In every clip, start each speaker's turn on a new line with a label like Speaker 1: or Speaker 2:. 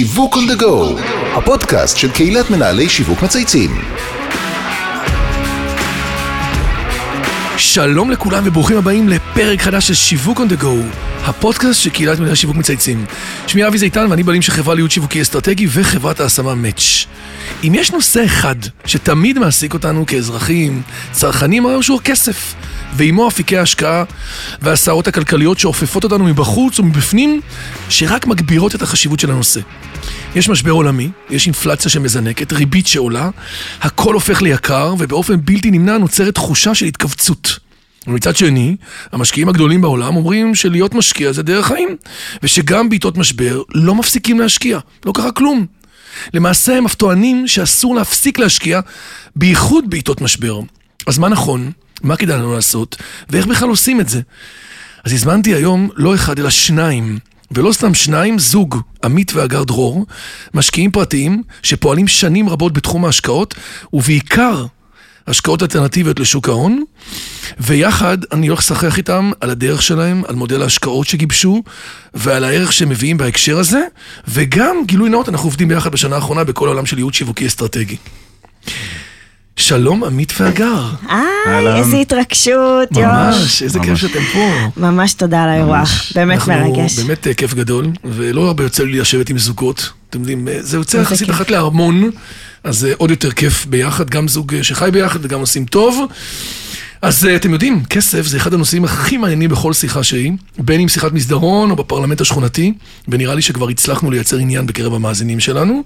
Speaker 1: שיווק the go, הפודקאסט של קהילת מנהלי שיווק מצייצים.
Speaker 2: שלום לכולם וברוכים הבאים לפרק חדש של שיווק on the go, הפודקאסט של קהילת מנהלי שיווק מצייצים. שמי אבי זיתן ואני בעלים של חברה להיות שיווקי אסטרטגי וחברת ההשמה מאץ'. אם יש נושא אחד שתמיד מעסיק אותנו כאזרחים, צרכנים, הרי שהוא הכסף. ועימו אפיקי ההשקעה והסערות הכלכליות שאופפות אותנו מבחוץ ומבפנים, שרק מגבירות את החשיבות של הנושא. יש משבר עולמי, יש אינפלציה שמזנקת, ריבית שעולה, הכל הופך ליקר, ובאופן בלתי נמנע נוצרת תחושה של התכווצות. ומצד שני, המשקיעים הגדולים בעולם אומרים שלהיות משקיע זה דרך חיים, ושגם בעיתות משבר לא מפסיקים להשקיע, לא קרה כלום. למעשה הם אף טוענים שאסור להפסיק להשקיע, בייחוד בעיתות משבר. אז מה נכון? מה כדאי לנו לעשות? ואיך בכלל עושים את זה? אז הזמנתי היום לא אחד אלא שניים. ולא סתם שניים, זוג, עמית והגר דרור, משקיעים פרטיים שפועלים שנים רבות בתחום ההשקעות, ובעיקר השקעות אלטרנטיביות לשוק ההון, ויחד אני הולך לשחח איתם על הדרך שלהם, על מודל ההשקעות שגיבשו, ועל הערך שהם מביאים בהקשר הזה, וגם, גילוי נאות, אנחנו עובדים ביחד בשנה האחרונה בכל העולם של ייעוד שיווקי אסטרטגי. שלום, עמית והגר.
Speaker 3: היי, איזה התרגשות, יוש.
Speaker 2: ממש, איזה כיף שאתם פה.
Speaker 3: ממש תודה על האירוח, באמת
Speaker 2: אנחנו
Speaker 3: מרגש.
Speaker 2: באמת אה, כיף גדול, ולא הרבה יוצא לי לשבת עם זוגות. אתם יודעים, אה, זה יוצא יחסית. אחת להרמון, אז זה עוד יותר כיף ביחד, גם זוג אה, שחי ביחד וגם עושים טוב. אז אה, אתם יודעים, כסף זה אחד הנושאים הכי מעניינים בכל שיחה שהיא, בין אם שיחת מסדרון או בפרלמנט השכונתי, ונראה לי שכבר הצלחנו לייצר עניין בקרב המאזינים שלנו,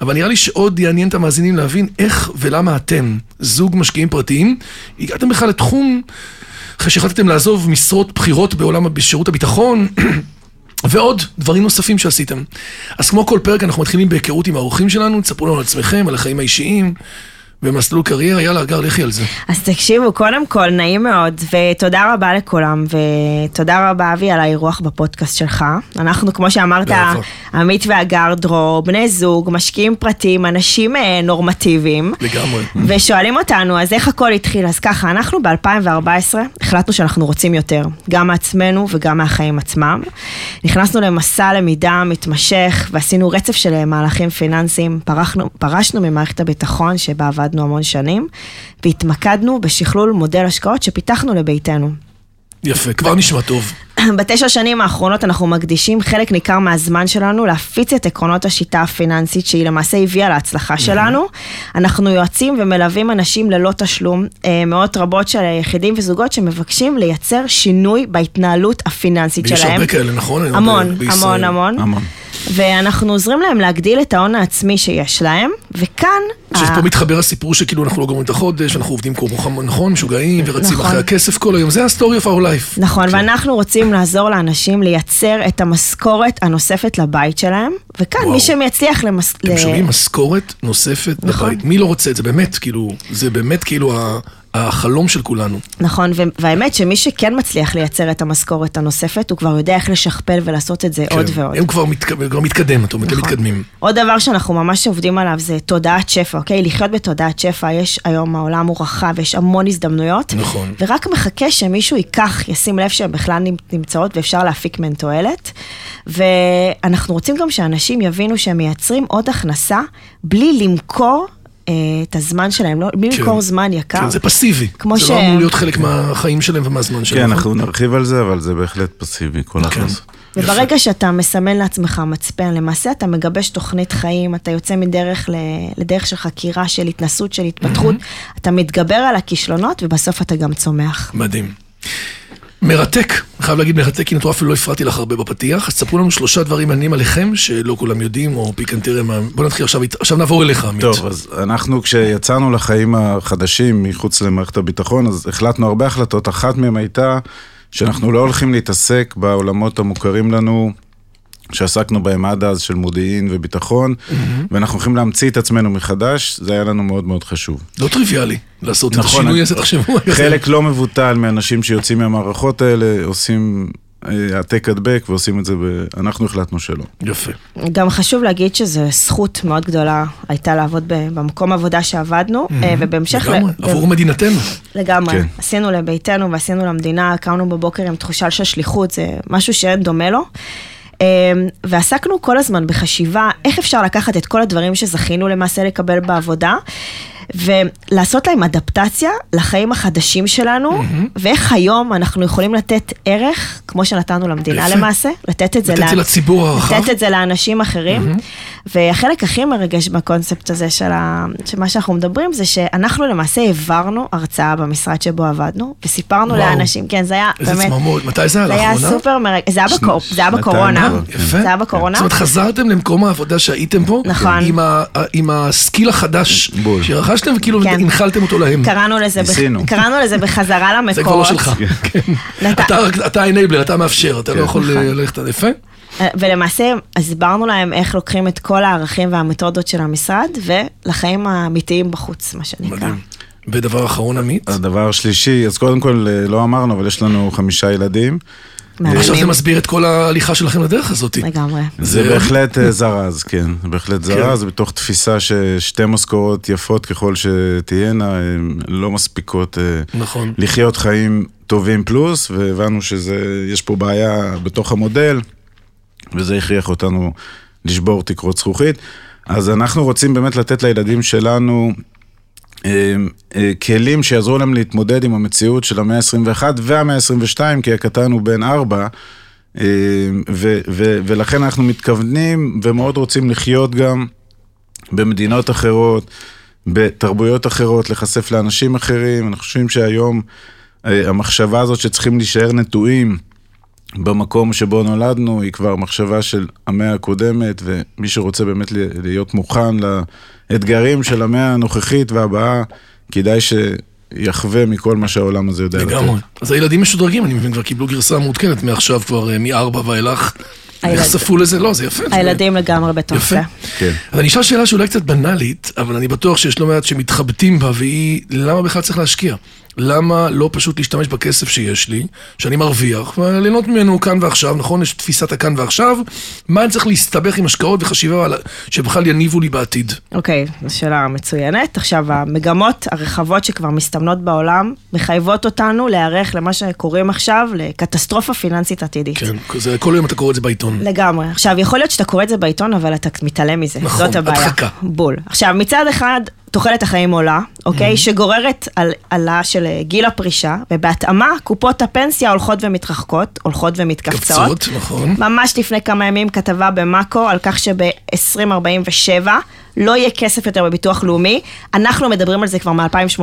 Speaker 2: אבל נראה לי שעוד יעניין את המאזינים להבין איך ולמה אתם, זוג משקיעים פרטיים, הגעתם בכלל לתחום, אחרי שהחלטתם לעזוב משרות בכירות בעולם, בשירות הביטחון, ועוד דברים נוספים שעשיתם. אז כמו כל פרק אנחנו מתחילים בהיכרות עם האורחים שלנו, תספרו לנו על עצמכם, על החיים האישיים, במסלול קריירה, יאללה, אגר, לכי על זה.
Speaker 3: אז תקשיבו, קודם כל, נעים מאוד, ותודה רבה לכולם, ותודה רבה, אבי, על האירוח בפודקאסט שלך. אנחנו, כמו שאמרת,
Speaker 2: באהבה.
Speaker 3: עמית והגר דרור, בני זוג, משקיעים פרטיים, אנשים אה, נורמטיביים.
Speaker 2: לגמרי.
Speaker 3: ושואלים אותנו, אז איך הכל התחיל? אז ככה, אנחנו ב-2014 החלטנו שאנחנו רוצים יותר, גם מעצמנו וגם מהחיים עצמם. נכנסנו למסע למידה מתמשך ועשינו רצף של מהלכים פיננסיים, פרחנו, פרשנו ממערכת הביטחון שבה עבדנו המון שנים, והתמקדנו בשכלול מודל השקעות שפיתחנו לביתנו.
Speaker 2: יפה, כבר נשמע טוב.
Speaker 3: בתשע שנים האחרונות אנחנו מקדישים חלק ניכר מהזמן שלנו להפיץ את עקרונות השיטה הפיננסית שהיא למעשה הביאה להצלחה שלנו. אנחנו יועצים ומלווים אנשים ללא תשלום, אה, מאות רבות של יחידים וזוגות שמבקשים לייצר שינוי בהתנהלות הפיננסית
Speaker 2: ויש
Speaker 3: שלהם.
Speaker 2: הרבה כאלה, נכון?
Speaker 3: המון. המון, המון.
Speaker 4: המון.
Speaker 3: ואנחנו עוזרים להם להגדיל את ההון העצמי שיש להם, וכאן...
Speaker 2: שפה מתחבר הסיפור שכאילו אנחנו לא גומרים את החודש, אנחנו עובדים כמו נכון, משוגעים, ורצים
Speaker 3: נכון.
Speaker 2: אחרי הכסף כל היום, זה ה-story of our life.
Speaker 3: נכון, ואנחנו רוצים לעזור לאנשים לייצר את המשכורת הנוספת לבית שלהם, וכאן
Speaker 2: וואו.
Speaker 3: מי שמצליח למס...
Speaker 2: אתם שומעים משכורת נוספת
Speaker 3: נכון.
Speaker 2: בבית. מי לא רוצה את זה? באמת, כאילו, זה באמת כאילו ה- החלום של כולנו.
Speaker 3: נכון, והאמת שמי שכן מצליח לייצר את המשכורת הנוספת, הוא כבר יודע איך לשכפל ולעשות את זה עוד
Speaker 2: כן.
Speaker 3: ועוד.
Speaker 2: הם כבר מתק- כבר מתקדם, אתה אומר, אתם
Speaker 3: נכון.
Speaker 2: מתקדמים.
Speaker 3: עוד דבר שאנחנו ממש עובדים עליו זה תודעת שפע, אוקיי? לחיות בתודעת שפע, יש היום, העולם הוא רחב, יש המון הזדמנויות.
Speaker 2: נכון.
Speaker 3: ורק מחכה שמישהו ייקח, ישים לב שהן בכלל נמצ- נמצאות ואפשר להפיק מהן תועלת. ואנחנו רוצים גם שאנשים יבינו שהם מייצרים עוד הכנסה בלי למכור את הזמן שלהם, לא, בלי
Speaker 2: כן.
Speaker 3: למכור זמן יקר.
Speaker 2: כן, זה פסיבי.
Speaker 3: כמו
Speaker 2: זה
Speaker 3: ש-
Speaker 2: לא אמור להיות חלק מהחיים שלהם ומהזמן שלהם.
Speaker 4: כן,
Speaker 2: נכון?
Speaker 4: אנחנו נרחיב על זה, אבל זה בהחלט פסיבי, כל
Speaker 2: כן.
Speaker 4: ההכנסות.
Speaker 3: וברגע שאתה מסמן לעצמך מצפן, למעשה אתה מגבש תוכנית חיים, אתה יוצא מדרך ל- לדרך של חקירה, של התנסות, של התפתחות, אתה מתגבר על הכישלונות ובסוף אתה גם צומח.
Speaker 2: מדהים. מרתק, אני חייב להגיד מרתק, כי נטו אפילו לא הפרעתי לך הרבה בפתיח, אז תספרו לנו שלושה דברים מעניינים עליכם, שלא כולם יודעים, או פיקנטריה. בוא נתחיל עכשיו, עכשיו נעבור אליך, עמית.
Speaker 4: טוב, אז אנחנו כשיצאנו לחיים החדשים מחוץ למערכת הביטחון, אז החלטנו הרבה החלטות. אחת מהן הייתה שאנחנו לא הולכים להתעסק בעולמות המוכרים לנו, שעסקנו בהם עד אז של מודיעין וביטחון, ואנחנו הולכים להמציא את עצמנו מחדש, זה היה לנו מאוד מאוד חשוב.
Speaker 2: לא טריוויאלי לעשות את
Speaker 4: נכון,
Speaker 2: השינוי
Speaker 4: אני-
Speaker 2: הזה, תחשבו.
Speaker 4: חלק לא מבוטל מהאנשים שיוצאים מהמערכות האלה עושים אה, העתק הדבק ועושים את זה, ב... אנחנו החלטנו שלא.
Speaker 2: יפה.
Speaker 3: גם חשוב להגיד שזו זכות מאוד גדולה הייתה לעבוד במקום עבודה שעבדנו, אה, ובהמשך...
Speaker 2: לגמרי,
Speaker 3: ל-
Speaker 2: עבור מדינתנו.
Speaker 3: לגמרי.
Speaker 4: כן.
Speaker 3: עשינו לביתנו ועשינו למדינה, קמנו בבוקר עם תחושה של שליחות, זה משהו שאין דומה לו. אמ, ועסקנו כל הזמן בחשיבה איך אפשר לקחת את כל הדברים שזכינו למעשה לקבל בעבודה. ולעשות להם אדפטציה לחיים החדשים שלנו, mm-hmm. ואיך היום אנחנו יכולים לתת ערך, כמו שנתנו למדינה
Speaker 2: יפה.
Speaker 3: למעשה, לתת את זה,
Speaker 2: לתת זה לציבור הרחב.
Speaker 3: לתת את זה לאנשים אחרים. Mm-hmm. והחלק הכי מרגש בקונספט הזה של, ה... מה שאנחנו מדברים, זה שאנחנו למעשה העברנו הרצאה במשרד שבו עבדנו, וסיפרנו
Speaker 2: וואו.
Speaker 3: לאנשים, כן, זה היה
Speaker 2: איזה
Speaker 3: באמת...
Speaker 2: צמרמורת. מתי זה היה?
Speaker 3: זה היה
Speaker 2: לאחרונה?
Speaker 3: סופר מרגש, זה היה בקור- זה היה בקורונה.
Speaker 2: יפה.
Speaker 3: זה היה בקורונה.
Speaker 2: זאת אומרת, חזרתם למקום העבודה שהייתם פה,
Speaker 3: נכון.
Speaker 2: עם, ה, עם הסקיל החדש. שרכשתם, וכאילו
Speaker 3: כן.
Speaker 2: הנחלתם אותו להם.
Speaker 3: קראנו לזה, בח-. קראנו לזה בחזרה למקורות.
Speaker 2: זה כבר לא שלך. כן. אתה רק- אתה האנבלר, אתה מאפשר, אתה לא יכול
Speaker 3: נכון.
Speaker 2: אה, ללכת עד יפה.
Speaker 3: ולמעשה הסברנו להם איך לוקחים את כל הערכים והמתודות של המשרד ולחיים האמיתיים בחוץ, מה שנקרא.
Speaker 2: מדהים. ודבר אחרון, עמית.
Speaker 4: הדבר השלישי, אז קודם כל, אה, לא אמרנו, אבל יש לנו חמישה ילדים.
Speaker 2: עכשיו זה מסביר את כל ההליכה שלכם לדרך הזאת.
Speaker 3: לגמרי.
Speaker 4: זה
Speaker 2: זה-
Speaker 4: בהחלט אה, זרז, כן, בהחלט זרז, בתוך תפיסה ששתי משכורות יפות ככל שתהיינה, הן לא מספיקות אה,
Speaker 2: נכון.
Speaker 4: לחיות חיים טובים פלוס, והבנו שיש פה בעיה בתוך המודל, וזה הכריח אותנו לשבור תקרות זכוכית. אז אנחנו רוצים באמת לתת לילדים שלנו אה, אה, כלים שיעזרו להם להתמודד עם המציאות של המאה ה-21 והמאה ה-22, כי הקטן הוא בן ארבע, אה, ולכן אנחנו מתכוונים ומאוד רוצים לחיות גם במדינות אחרות, בתרבויות אחרות, להיחשף לאנשים אחרים. אנחנו חושבים שהיום המחשבה הזאת שצריכים להישאר נטועים במקום שבו נולדנו, היא כבר מחשבה של המאה הקודמת, ומי שרוצה באמת להיות מוכן לאתגרים של המאה הנוכחית והבאה, כדאי שיחווה מכל מה שהעולם הזה יודע לתת.
Speaker 2: לגמרי. אז הילדים משודרגים, אני מבין, כבר קיבלו גרסה מעודכנת מעכשיו כבר, אה, מארבע ואילך. נחשפו לזה, לא, זה יפה.
Speaker 3: הילדים לגמרי בתוך
Speaker 2: יפה.
Speaker 3: זה.
Speaker 4: כן.
Speaker 2: אז אני אשאל שאלה שאולי קצת בנאלית, אבל אני בטוח שיש לא מעט שמתחבטים בה, והיא, למה בכלל צריך להשקיע? למה לא פשוט להשתמש בכסף שיש לי, שאני מרוויח, וליהנות ממנו כאן ועכשיו, נכון? יש תפיסת הכאן ועכשיו, מה אני צריך להסתבך עם השקעות וחשיבה שבכלל יניבו לי בעתיד?
Speaker 3: אוקיי, זו שאלה מצוינת. עכשיו, המגמות הרחבות שכבר מסתמנות בעולם, מחייבות אותנו להיערך למה שקוראים עכשיו לקטסטרופה פיננסית עתידית.
Speaker 2: כן, זה, כל יום אתה קורא את זה בעיתון.
Speaker 3: לגמרי. עכשיו, יכול להיות שאתה קורא את זה בעיתון, אבל אתה מתעלם מזה.
Speaker 2: נכון,
Speaker 3: זאת הבעיה.
Speaker 2: הדחקה.
Speaker 3: בול. עכשיו, מצד אחד, תוחלת החיים עולה, אוקיי? שגוררת על העלאה של אה, גיל הפרישה, ובהתאמה, קופות הפנסיה הולכות ומתרחקות, הולכות ומתכווצות.
Speaker 2: קפצות, נכון.
Speaker 3: ממש לפני כמה ימים כתבה במאקו על כך שב-2047 לא יהיה כסף יותר בביטוח לאומי. אנחנו מדברים על זה כבר מ-2018,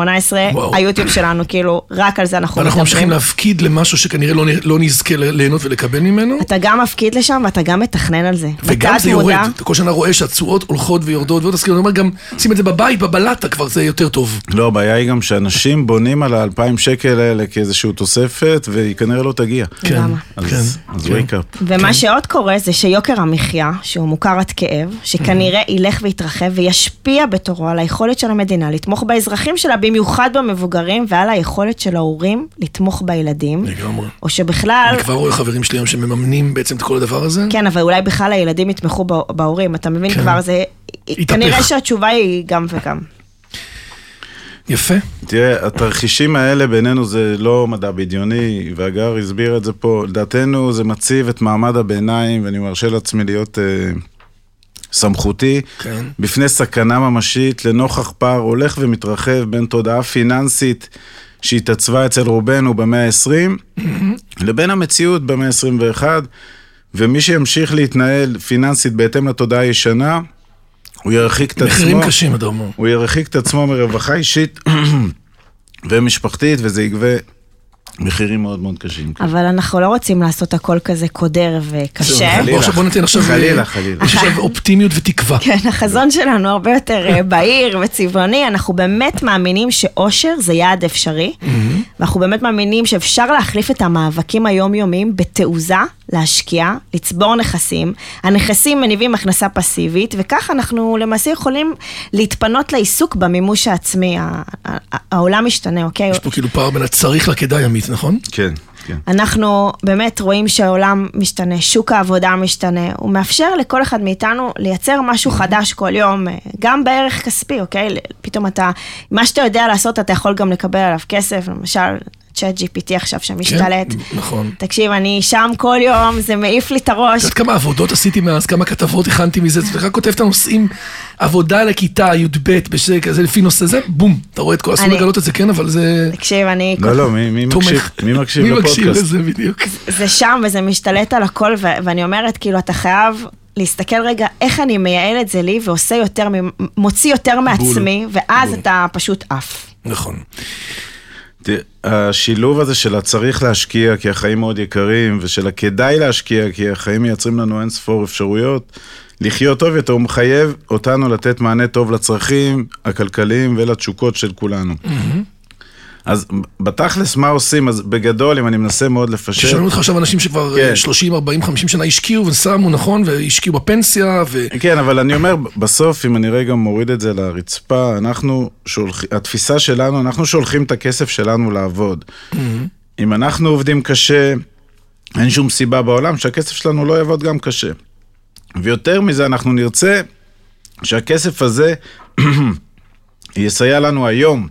Speaker 2: וואו.
Speaker 3: היוטיוב שלנו, כאילו, רק על זה אנחנו מדברים.
Speaker 2: ממשיכים להפקיד למשהו שכנראה לא, לא נזכה ליהנות ולקבל ממנו,
Speaker 3: אתה גם מפקיד לשם ואתה גם מתכנן על זה.
Speaker 2: וגם זה יורד. אתה כל שנה רואה שהתשואות הולכות ויורדות, ועוד תזכיר, אני אומר גם, שים את זה בבית, בבלטה, כבר זה יותר טוב.
Speaker 4: לא, הבעיה היא גם שאנשים בונים על האלפיים שקל האלה כאיזושהי תוספת, והיא כנראה לא תגיע.
Speaker 2: כן,
Speaker 3: למה?
Speaker 4: אז,
Speaker 2: כן,
Speaker 4: אז
Speaker 2: כן.
Speaker 4: wake up.
Speaker 3: ומה
Speaker 2: כן.
Speaker 3: שעוד קורה זה שיוקר המחיה, שהוא מוכר עד כאב, שכנראה ילך ויתרחב וישפיע בתורו על היכולת של המדינה לתמוך באזרחים שלה, במיוחד במבוגרים, ועל היכולת של ההורים לתמוך בילדים.
Speaker 2: לגמרי.
Speaker 3: או שבכלל,
Speaker 2: אני כבר רואה חברים שלי היום שמממנים בעצם את כל הדבר הזה.
Speaker 3: כן, אבל אולי בכלל הילדים יתמכו בה- בהורים, אתה מבין
Speaker 2: כן.
Speaker 3: כבר, זה...
Speaker 2: התהפך.
Speaker 3: כנראה שהתשובה היא גם וגם.
Speaker 2: יפה.
Speaker 4: תראה, התרחישים האלה בינינו זה לא מדע בדיוני, והגר הסביר את זה פה. לדעתנו זה מציב את מעמד הביניים, ואני מרשה לעצמי להיות אה, סמכותי,
Speaker 2: כן.
Speaker 4: בפני סכנה ממשית לנוכח פער הולך ומתרחב בין תודעה פיננסית שהתעצבה אצל רובנו במאה ה-20, לבין המציאות במאה ה-21, ומי שימשיך להתנהל פיננסית בהתאם לתודעה הישנה, הוא ירחיק את עצמו.
Speaker 2: מחירים קשים, אתה אומר.
Speaker 4: הוא ירחיק את עצמו מרווחה אישית ומשפחתית, וזה יגבה מחירים מאוד מאוד קשים.
Speaker 3: אבל אנחנו לא רוצים לעשות הכל כזה קודר וקשה.
Speaker 2: בוא עכשיו בוא ניתן עכשיו...
Speaker 4: חלילה,
Speaker 2: אה,
Speaker 4: חלילה.
Speaker 2: יש עכשיו אופטימיות ותקווה.
Speaker 3: כן, החזון שלנו הרבה יותר אה, בהיר וצבעוני, אנחנו באמת מאמינים שאושר זה יעד אפשרי, ואנחנו באמת מאמינים שאפשר להחליף את המאבקים היומיומיים בתעוזה, להשקיע, לצבור נכסים. הנכסים מניבים הכנסה פסיבית, וכך אנחנו למעשה יכולים להתפנות לעיסוק במימוש העצמי. העולם משתנה, אוקיי?
Speaker 2: יש פה כאילו פער בין הצריך לכדאי, עמית, נכון?
Speaker 4: כן, כן.
Speaker 3: אנחנו באמת רואים שהעולם משתנה, שוק העבודה משתנה, הוא מאפשר לכל אחד מאיתנו לייצר משהו חדש כל יום, אה, גם בערך כספי, אוקיי? פתאום אתה, מה שאתה יודע לעשות, אתה יכול גם לקבל עליו כסף, למשל, צ'אט GPT עכשיו שמשתלט.
Speaker 2: כן, נכון.
Speaker 3: תקשיב, אני שם כל יום, זה מעיף לי את הראש.
Speaker 2: את יודעת כמה עבודות עשיתי מאז, כמה כתבות הכנתי מזה, אתה רק כותב את הנושאים, עבודה לכיתה י"ב, בשזה כזה, לפי נושא זה, בום, אתה רואה את כל, אסור
Speaker 3: אני-
Speaker 2: לגלות את זה, כן, אבל זה
Speaker 3: תקשיב, אני...
Speaker 4: לא, לא, מי. מקשיב מי מקשיב
Speaker 2: מי מקשיב
Speaker 4: לפודקאסט?
Speaker 2: לזה בדיוק?
Speaker 3: זה שם וזה משתלט על הכל, ואני אומרת, כאילו, אתה חייב להסתכל רגע איך אני מייעל את זה לי ועושה יותר, מוציא יותר מעצמי, ואז
Speaker 2: בול.
Speaker 3: אתה פשוט עף.
Speaker 2: נכון.
Speaker 4: השילוב הזה של הצריך להשקיע כי החיים מאוד יקרים, ושל הכדאי להשקיע כי החיים מייצרים לנו אין ספור אפשרויות, לחיות טוב יותר, הוא מחייב אותנו לתת מענה טוב לצרכים הכלכליים ולתשוקות של כולנו. אז בתכלס מה עושים? אז בגדול, אם אני מנסה מאוד לפשט...
Speaker 2: ששואלים אותך עכשיו אנשים שכבר
Speaker 4: כן.
Speaker 2: אה, 30, 40, 50 שנה השקיעו ושמו, נכון, והשקיעו בפנסיה, ו...
Speaker 4: כן, אבל אני אומר, בסוף, אם אני רגע מוריד את זה לרצפה, אנחנו שולחים, התפיסה שלנו, אנחנו שולחים את הכסף שלנו לעבוד. אם אנחנו עובדים קשה, אין שום סיבה בעולם שהכסף שלנו לא יעבוד גם קשה. ויותר מזה, אנחנו נרצה שהכסף הזה יסייע לנו היום,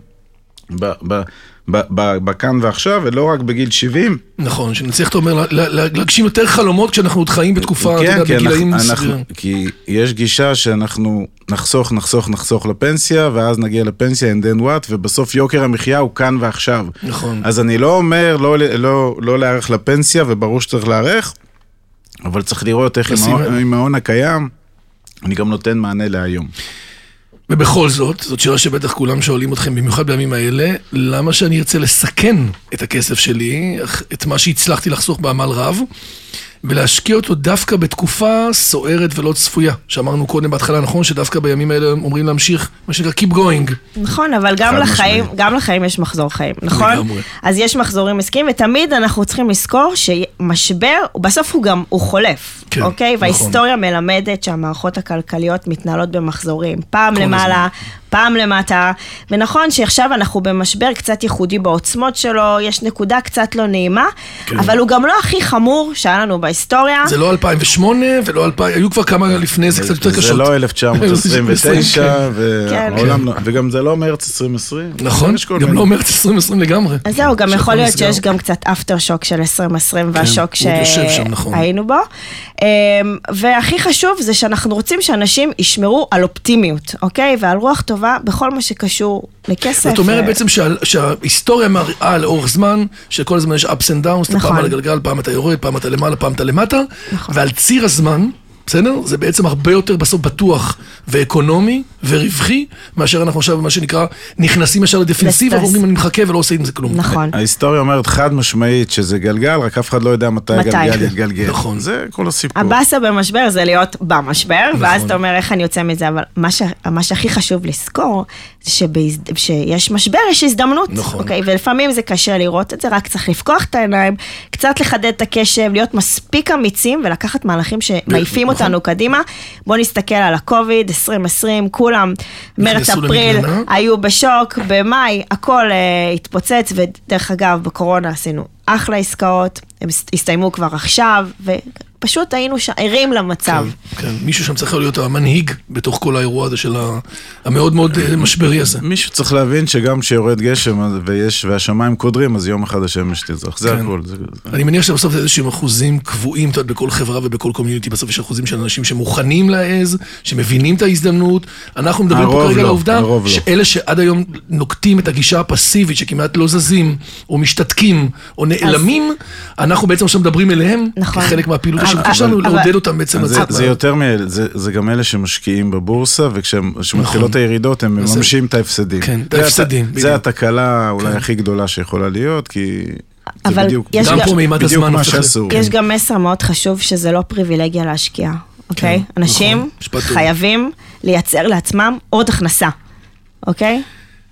Speaker 4: ב- ב- ב- ב- בכאן ועכשיו, ולא רק בגיל 70.
Speaker 2: נכון, שנצליח, אתה אומר, לה- לה- להגשים יותר חלומות כשאנחנו עוד חיים בתקופה, אתה יודע,
Speaker 4: כן,
Speaker 2: בגילאים סבירים.
Speaker 4: אנחנו, כי יש גישה שאנחנו נחסוך, נחסוך, נחסוך לפנסיה, ואז נגיע לפנסיה and then what, ובסוף יוקר המחיה הוא כאן ועכשיו.
Speaker 2: נכון.
Speaker 4: אז אני לא אומר לא, לא, לא להיערך לפנסיה, וברור שצריך להיערך, אבל צריך לראות איך. עם ההון הקיים, אני גם נותן מענה להיום.
Speaker 2: ובכל זאת, זאת שאלה שבטח כולם שואלים אתכם, במיוחד בימים האלה, למה שאני ארצה לסכן את הכסף שלי, את מה שהצלחתי לחסוך בעמל רב, ולהשקיע אותו דווקא בתקופה סוערת ולא צפויה. שאמרנו קודם בהתחלה, נכון, שדווקא בימים האלה אומרים להמשיך, מה שנקרא Keep going.
Speaker 3: נכון, אבל גם לחיים,
Speaker 4: משמעית.
Speaker 3: גם לחיים יש מחזור חיים, נכון?
Speaker 2: לגמרי.
Speaker 3: אז יש מחזורים עסקיים, ותמיד אנחנו צריכים לזכור שמשבר, בסוף הוא גם, הוא חולף,
Speaker 2: כן,
Speaker 3: אוקיי?
Speaker 2: נכון.
Speaker 3: וההיסטוריה מלמדת שהמערכות הכלכליות מתנהלות במחזורים. פעם למעלה, פעם למטה, ונכון שעכשיו אנחנו במשבר קצת ייחודי בעוצמות שלו, יש נקודה קצת לא נעימה,
Speaker 2: כן.
Speaker 3: אבל הוא גם לא הכי חמור שהיה לנו בהיסטוריה.
Speaker 2: זה לא 2008 ולא 2000, היו כבר כמה לפני זה קצת יותר קשות.
Speaker 4: זה לא 1929,
Speaker 3: כן.
Speaker 4: והעולם לא- וגם זה לא מרץ 2020.
Speaker 2: נכון, גם לא מרץ 2020 לגמרי.
Speaker 3: אז זהו, גם יכול להיות. שיש גם קצת אפטר שוק של 2020 והשוק
Speaker 2: הוא עוד יושב שם, נכון.
Speaker 3: שהיינו בו. אמ, והכי חשוב זה שאנחנו רוצים שאנשים ישמרו על אופטימיות, אוקיי? ועל רוח טובה בכל מה שקשור לכסף.
Speaker 2: זאת אומרת בעצם שה- שההיסטוריה מראה לאורך זמן, שכל הזמן יש ups and downs, אתה
Speaker 3: נכון.
Speaker 2: פעם על הגלגל, פעם אתה יורד, פעם אתה למעלה, פעם אתה למטה,
Speaker 3: נכון.
Speaker 2: ועל ציר הזמן, בסדר? זה בעצם הרבה יותר בסוף בטוח ואקונומי ורווחי, מאשר אנחנו עכשיו, מה שנקרא, נכנסים ישר לדפנסיבה. ואומרים אני מחכה ולא עושה עם זה כלום.
Speaker 3: נכון.
Speaker 4: ההיסטוריה אומרת חד משמעית שזה גלגל, רק אף אחד לא יודע מתי. הגלגל יתגלגל.
Speaker 2: נכון.
Speaker 4: זה כל הסיפור.
Speaker 3: הבאסה במשבר זה להיות במשבר,
Speaker 2: נכון.
Speaker 3: ואז אתה אומר איך אני יוצא מזה, אבל מה, ש... מה שהכי חשוב לזכור, זה שבהז... שיש משבר יש הזדמנות,
Speaker 2: נכון.
Speaker 3: אוקיי? ולפעמים זה קשה לראות את זה, רק צריך לפקוח את העיניים, קצת לחדד את הקשב, להיות מספיק אמיצים ולקחת מהלכים שמעיפים. אותנו קדימה. בואו נסתכל על הקוביד, 2020, כולם, מרץ,
Speaker 2: נכנסו
Speaker 3: אפריל,
Speaker 2: למגננה.
Speaker 3: היו בשוק, במאי, הכל אה, התפוצץ, ודרך אגב, בקורונה עשינו אחלה עסקאות, הם הס- הסתיימו כבר עכשיו, ופשוט היינו ש- ערים למצב.
Speaker 2: כן, כן, מישהו שם צריך להיות המנהיג בתוך כל האירוע הזה של ה- המאוד מאוד אה, משברי הזה.
Speaker 4: מישהו צריך להבין שגם כשיורד גשם ויש, והשמיים קודרים, אז יום אחד השמש תזרח. זה
Speaker 2: כן.
Speaker 4: הכל. זה,
Speaker 2: אני מניח שבסוף זה איזשהם אחוזים קבועים, את יודעת, בכל חברה ובכל קומיוניטי, בסוף יש אחוזים של אנשים שמוכנים להעז, שמבינים את ההזדמנות. אנחנו מדברים פה כרגע על
Speaker 4: לא,
Speaker 2: העובדה,
Speaker 4: לא.
Speaker 2: שאלה שעד היום נוקטים את הגישה הפסיבית, שכמעט לא זזים, או משתתקים, או נעלמים, אנחנו בעצם עכשיו מדברים אליהם,
Speaker 3: נכון.
Speaker 2: כחלק מהפעילות שלנו,
Speaker 3: אבל-
Speaker 2: לעודד אותם בעצם לצאת.
Speaker 4: זה יותר מאלה, זה, זה גם אלה שמשקיעים בבורסה, וכשמתחילות
Speaker 2: נכון.
Speaker 4: הירידות הם מממשים את ההפסדים.
Speaker 2: כן, את ההפסדים.
Speaker 4: זה התקלה אולי הכי גדולה שיכולה להיות, כי זה
Speaker 3: אבל
Speaker 4: בדיוק,
Speaker 3: יש
Speaker 2: גם
Speaker 3: גם-
Speaker 2: פה מימד הזמן.
Speaker 3: יש גם מסר מאוד חשוב שזה לא פריבילגיה להשקיע, אוקיי?
Speaker 2: כן,
Speaker 3: אנשים
Speaker 2: נכון, טוב.
Speaker 3: חייבים לייצר לעצמם עוד הכנסה, אוקיי?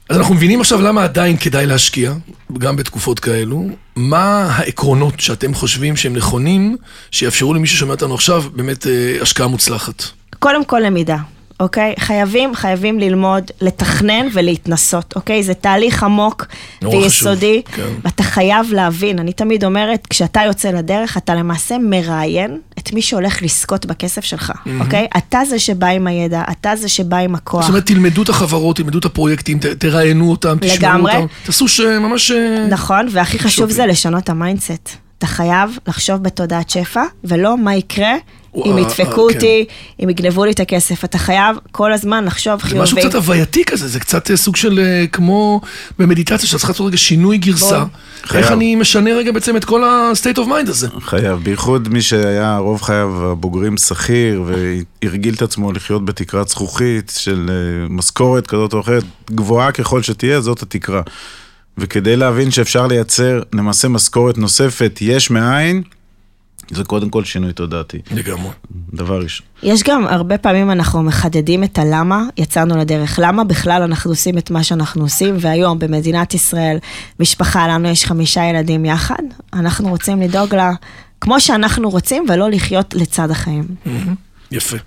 Speaker 2: אז אנחנו מבינים עכשיו למה עדיין כדאי להשקיע, גם בתקופות כאלו. מה העקרונות שאתם חושבים שהם נכונים, שיאפשרו למי ששומע אותנו עכשיו באמת אה, השקעה מוצלחת?
Speaker 3: קודם כל למידה, אוקיי? חייבים, חייבים ללמוד, לתכנן ולהתנסות, אוקיי? זה תהליך עמוק ויסודי,
Speaker 2: חשוב, כן.
Speaker 3: ואתה חייב להבין, אני תמיד אומרת, כשאתה יוצא לדרך, אתה למעשה מראיין את מי שהולך לזכות בכסף שלך, אוקיי? אתה זה שבא עם הידע, אתה זה שבא עם הכוח.
Speaker 2: זאת אומרת, תלמדו את החברות, תלמדו את הפרויקטים, ת- תראיינו אותם, תשמעו
Speaker 3: לגמרי.
Speaker 2: אותם. תעשו ש- ממש... אה,
Speaker 3: נכון, והכי חשוב
Speaker 2: שופינג.
Speaker 3: זה לשנות את המיינדסט. אתה חייב לחשוב בתודעת שפע, ולא מה יקרה אם
Speaker 2: וואו,
Speaker 3: ידפקו
Speaker 2: כן.
Speaker 3: אותי, אם יגנבו לי את הכסף. אתה חייב כל הזמן לחשוב
Speaker 2: זה
Speaker 3: חיובי.
Speaker 2: משהו קצת הווייתי כזה, זה קצת אה, סוג של אה, כמו במדיטציה, שאתה צריך לעשות רגע שינוי גרסה. איך. אני משנה רגע בעצם את כל ה-state of mind הזה.
Speaker 4: חייב, בייחוד מי שהיה רוב חייו הבוגרים שכיר והרגיל את עצמו לחיות בתקרת זכוכית של אה, משכורת כזאת או אחרת, גבוהה ככל שתהיה, זאת התקרה. וכדי להבין שאפשר לייצר למעשה משכורת נוספת יש מאין, זה קודם כל שינוי תודעתי.
Speaker 2: לגמרי.
Speaker 4: דבר ראשון.
Speaker 3: יש גם הרבה פעמים אנחנו מחדדים את הלמה יצאנו לדרך. למה בכלל אנחנו עושים את מה שאנחנו עושים, והיום במדינת ישראל, משפחה, לנו יש חמישה ילדים יחד, אנחנו רוצים לדאוג לה כמו שאנחנו רוצים, ולא לחיות לצד החיים.
Speaker 2: יפה.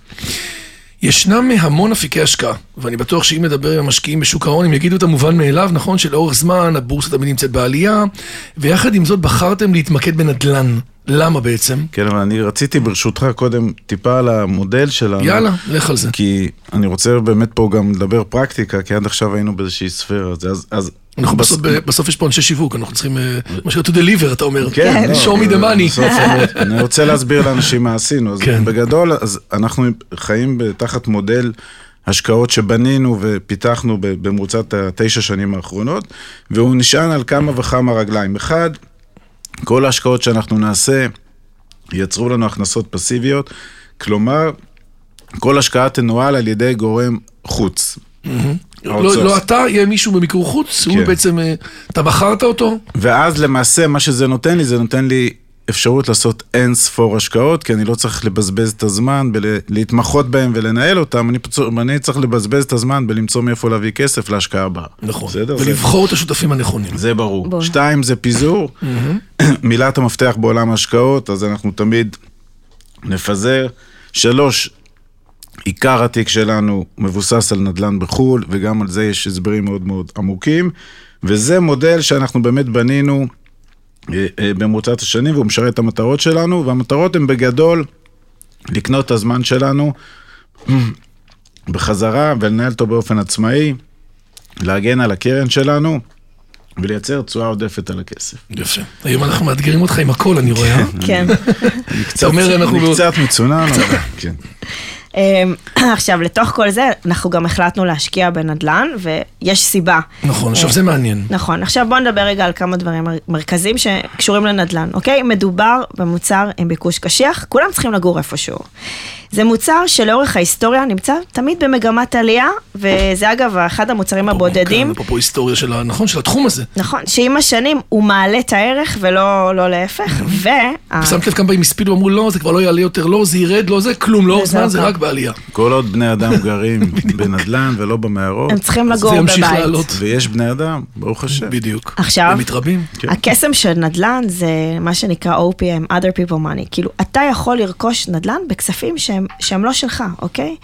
Speaker 2: ישנם המון אפיקי השקעה, ואני בטוח שאם נדבר עם המשקיעים בשוק ההון, הם יגידו את המובן מאליו, נכון שלאורך זמן הבורסה תמיד נמצאת בעלייה, ויחד עם זאת בחרתם להתמקד בנדל"ן. למה בעצם?
Speaker 4: כן, אבל אני רציתי ברשותך קודם טיפה על המודל שלנו.
Speaker 2: יאללה, לך על זה.
Speaker 4: כי אני רוצה באמת פה גם לדבר פרקטיקה, כי עד עכשיו היינו באיזושהי ספירה. אז, אז,
Speaker 2: אנחנו
Speaker 4: בס-
Speaker 2: בסוף, בסוף יש פה אנשי שיווק, אנחנו צריכים, אה, מה to deliver, אתה אומר.
Speaker 4: כן, לא,
Speaker 2: show me the money.
Speaker 4: אני- רוצה להסביר לאנשים מה עשינו. אז
Speaker 2: כן.
Speaker 4: בגדול, אז אנחנו חיים תחת מודל השקעות שבנינו ופיתחנו במרוצת התשע שנים האחרונות, והוא נשען על כמה וכמה רגליים. אחד, כל ההשקעות שאנחנו נעשה ייצרו לנו הכנסות פסיביות, כלומר, כל השקעה תנוהל על ידי גורם חוץ.
Speaker 2: לא, לא אתה, יהיה מישהו במיקור חוץ, הוא
Speaker 4: כן.
Speaker 2: בעצם, אה, אתה בחרת אותו,
Speaker 4: ואז למעשה מה שזה נותן לי, זה נותן לי אפשרות לעשות אין ספור השקעות, כי אני לא צריך לבזבז את הזמן ולהתמחות בהם ולנהל אותם, אני, פצ... אני צריך לבזבז את הזמן בלמצוא מאיפה להביא כסף להשקעה הבאה.
Speaker 2: נכון,
Speaker 4: בסדר? זה,
Speaker 2: ולבחור את השותפים הנכונים.
Speaker 4: זה ברור.
Speaker 3: בוא.
Speaker 4: שתיים, זה פיזור. מילת המפתח בעולם ההשקעות, אז אנחנו תמיד נפזר. שלוש, עיקר התיק שלנו מבוסס על נדל"ן בחו"ל, וגם על זה יש הסברים מאוד מאוד עמוקים, וזה מודל שאנחנו באמת בנינו אה, אה, במרוצת השנים, והוא משרת את המטרות שלנו, והמטרות הן בגדול לקנות את הזמן שלנו בחזרה ולנהל אותו באופן עצמאי, להגן על הקרן שלנו ולייצר תשואה עודפת על הכסף.
Speaker 2: יפה. היום אנחנו מאתגרים אותך עם הכל, אני רואה. אה?
Speaker 3: כן.
Speaker 4: אני קצת,
Speaker 2: אומר, אנחנו
Speaker 4: אני קצת מצונן, אבל כן.
Speaker 3: אמ, עכשיו, לתוך כל זה, אנחנו גם החלטנו להשקיע בנדל"ן, ויש סיבה.
Speaker 2: נכון, עכשיו זה מעניין.
Speaker 3: נכון, עכשיו בואו נדבר רגע על כמה דברים מר- מרכזיים שקשורים לנדל"ן, אוקיי? מדובר במוצר עם ביקוש קשיח, כולם צריכים לגור איפשהו. זה מוצר שלאורך ההיסטוריה נמצא תמיד במגמת עלייה, וזה אגב אחד המוצרים הבודדים,
Speaker 2: כן, אפרופו היסטוריה של. נכון, של התחום הזה.
Speaker 3: נכון, שעם השנים הוא מעלה את הערך ולא לא להפך, וה...
Speaker 2: שמת לב כמה פעמים הספידו ואמרו לא, זה כבר לא יעלה יותר, לא, זה ירד, לא זה, כלום, לא, זמן, זה. רק בעלייה.
Speaker 4: כל עוד בני אדם גרים בנדל"ן ולא במערות,
Speaker 3: הם צריכים לגור
Speaker 2: זה ימשיך
Speaker 3: בבית.
Speaker 2: לעלות.
Speaker 4: ויש בני אדם, ברוך השם.
Speaker 2: בדיוק.
Speaker 3: עכשיו,
Speaker 2: הם מתרבים.
Speaker 4: כן.
Speaker 3: הקסם של נדל"ן זה מה שנקרא OPM, other people money. כאילו, אתה יכול לרכוש נדל"ן בכספים שהם, שהם לא שלך, אוקיי?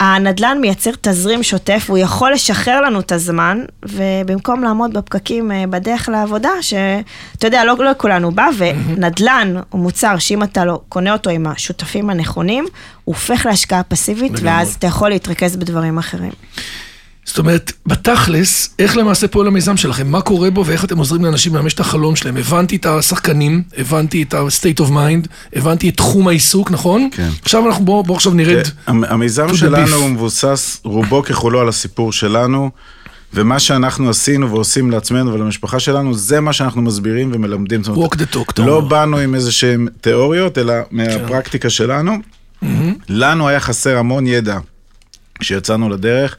Speaker 3: הנדל"ן מייצר תזרים שוטף, הוא יכול לשחרר לנו את הזמן, ובמקום לעמוד בפקקים אה, בדרך לעבודה, שאתה יודע, לא, לא כולנו בא, ונדל"ן הוא מוצר שאם אתה לא קונה אותו עם השותפים הנכונים, הוא הופך להשקעה פסיבית. ואז אתה יכול להתרכז בדברים אחרים.
Speaker 2: זאת אומרת, בתכלס, איך למעשה פועל המיזם שלכם? מה קורה בו ואיך אתם עוזרים לאנשים לממש את החלום שלהם? הבנתי את השחקנים, הבנתי את ה-state of mind, הבנתי את תחום העיסוק, נכון?
Speaker 4: כן.
Speaker 2: עכשיו אנחנו, בואו בוא עכשיו נרד.
Speaker 4: המ- המיזם שלנו. הוא מבוסס רובו ככולו על הסיפור שלנו, ומה שאנחנו עשינו ועושים לעצמנו ולמשפחה שלנו, זה מה שאנחנו מסבירים ומלמדים.
Speaker 2: walk the talk,
Speaker 4: לא. באנו עם איזה שהן תיאוריות, אלא מהפרקטיקה שלנו. לנו היה חסר המון ידע כשיצאנו לדרך.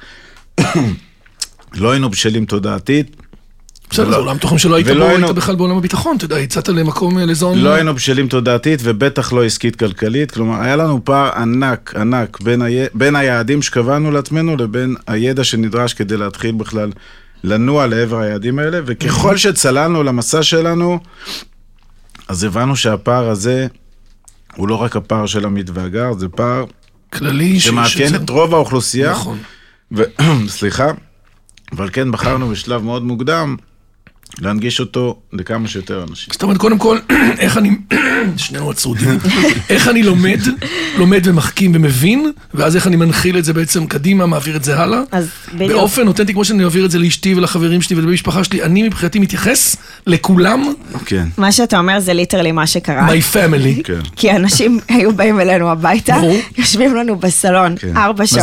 Speaker 4: לא היינו בשלים תודעתית,
Speaker 2: בסדר, זה עולם תוכן שלא היית בו, היית בכלל בעולם הביטחון, אתה יודע, הצעת למקום, אה, לזון...
Speaker 4: לא היינו בשלים תודעתית ובטח לא עסקית כלכלית, כלומר היה לנו פער ענק ענק בין. בין היעדים שקבענו לעצמנו לבין הידע שנדרש כדי להתחיל בכלל לנוע לעבר היעדים האלה, וככל שצללנו למסע שלנו, אז הבנו שהפער הזה הוא לא רק הפער של עמית והגר, זה פער
Speaker 2: כללי.
Speaker 4: שמאפיין את רוב האוכלוסייה.
Speaker 2: נכון.
Speaker 4: סליחה, אבל כן בחרנו בשלב מאוד מוקדם להנגיש אותו לכמה שיותר אנשים.
Speaker 2: זאת אומרת, קודם כל, איך אני, שנינו עצרודים, איך אני לומד, לומד ומחכים ומבין, ואז איך אני מנחיל את זה בעצם קדימה, מעביר את זה הלאה.
Speaker 3: אז בדיוק.
Speaker 2: באופן אותנטי, כמו שאני מעביר את זה לאשתי ולחברים שלי ולבני משפחה שלי, אני מבחינתי מתייחס לכולם,
Speaker 4: כן,
Speaker 3: מה שאתה אומר זה ליטרלי מה שקרה.
Speaker 2: my family.
Speaker 4: כן.
Speaker 3: כי אנשים היו באים אלינו הביתה. יושבים לנו בסלון
Speaker 4: כן.
Speaker 3: ארבע שעות,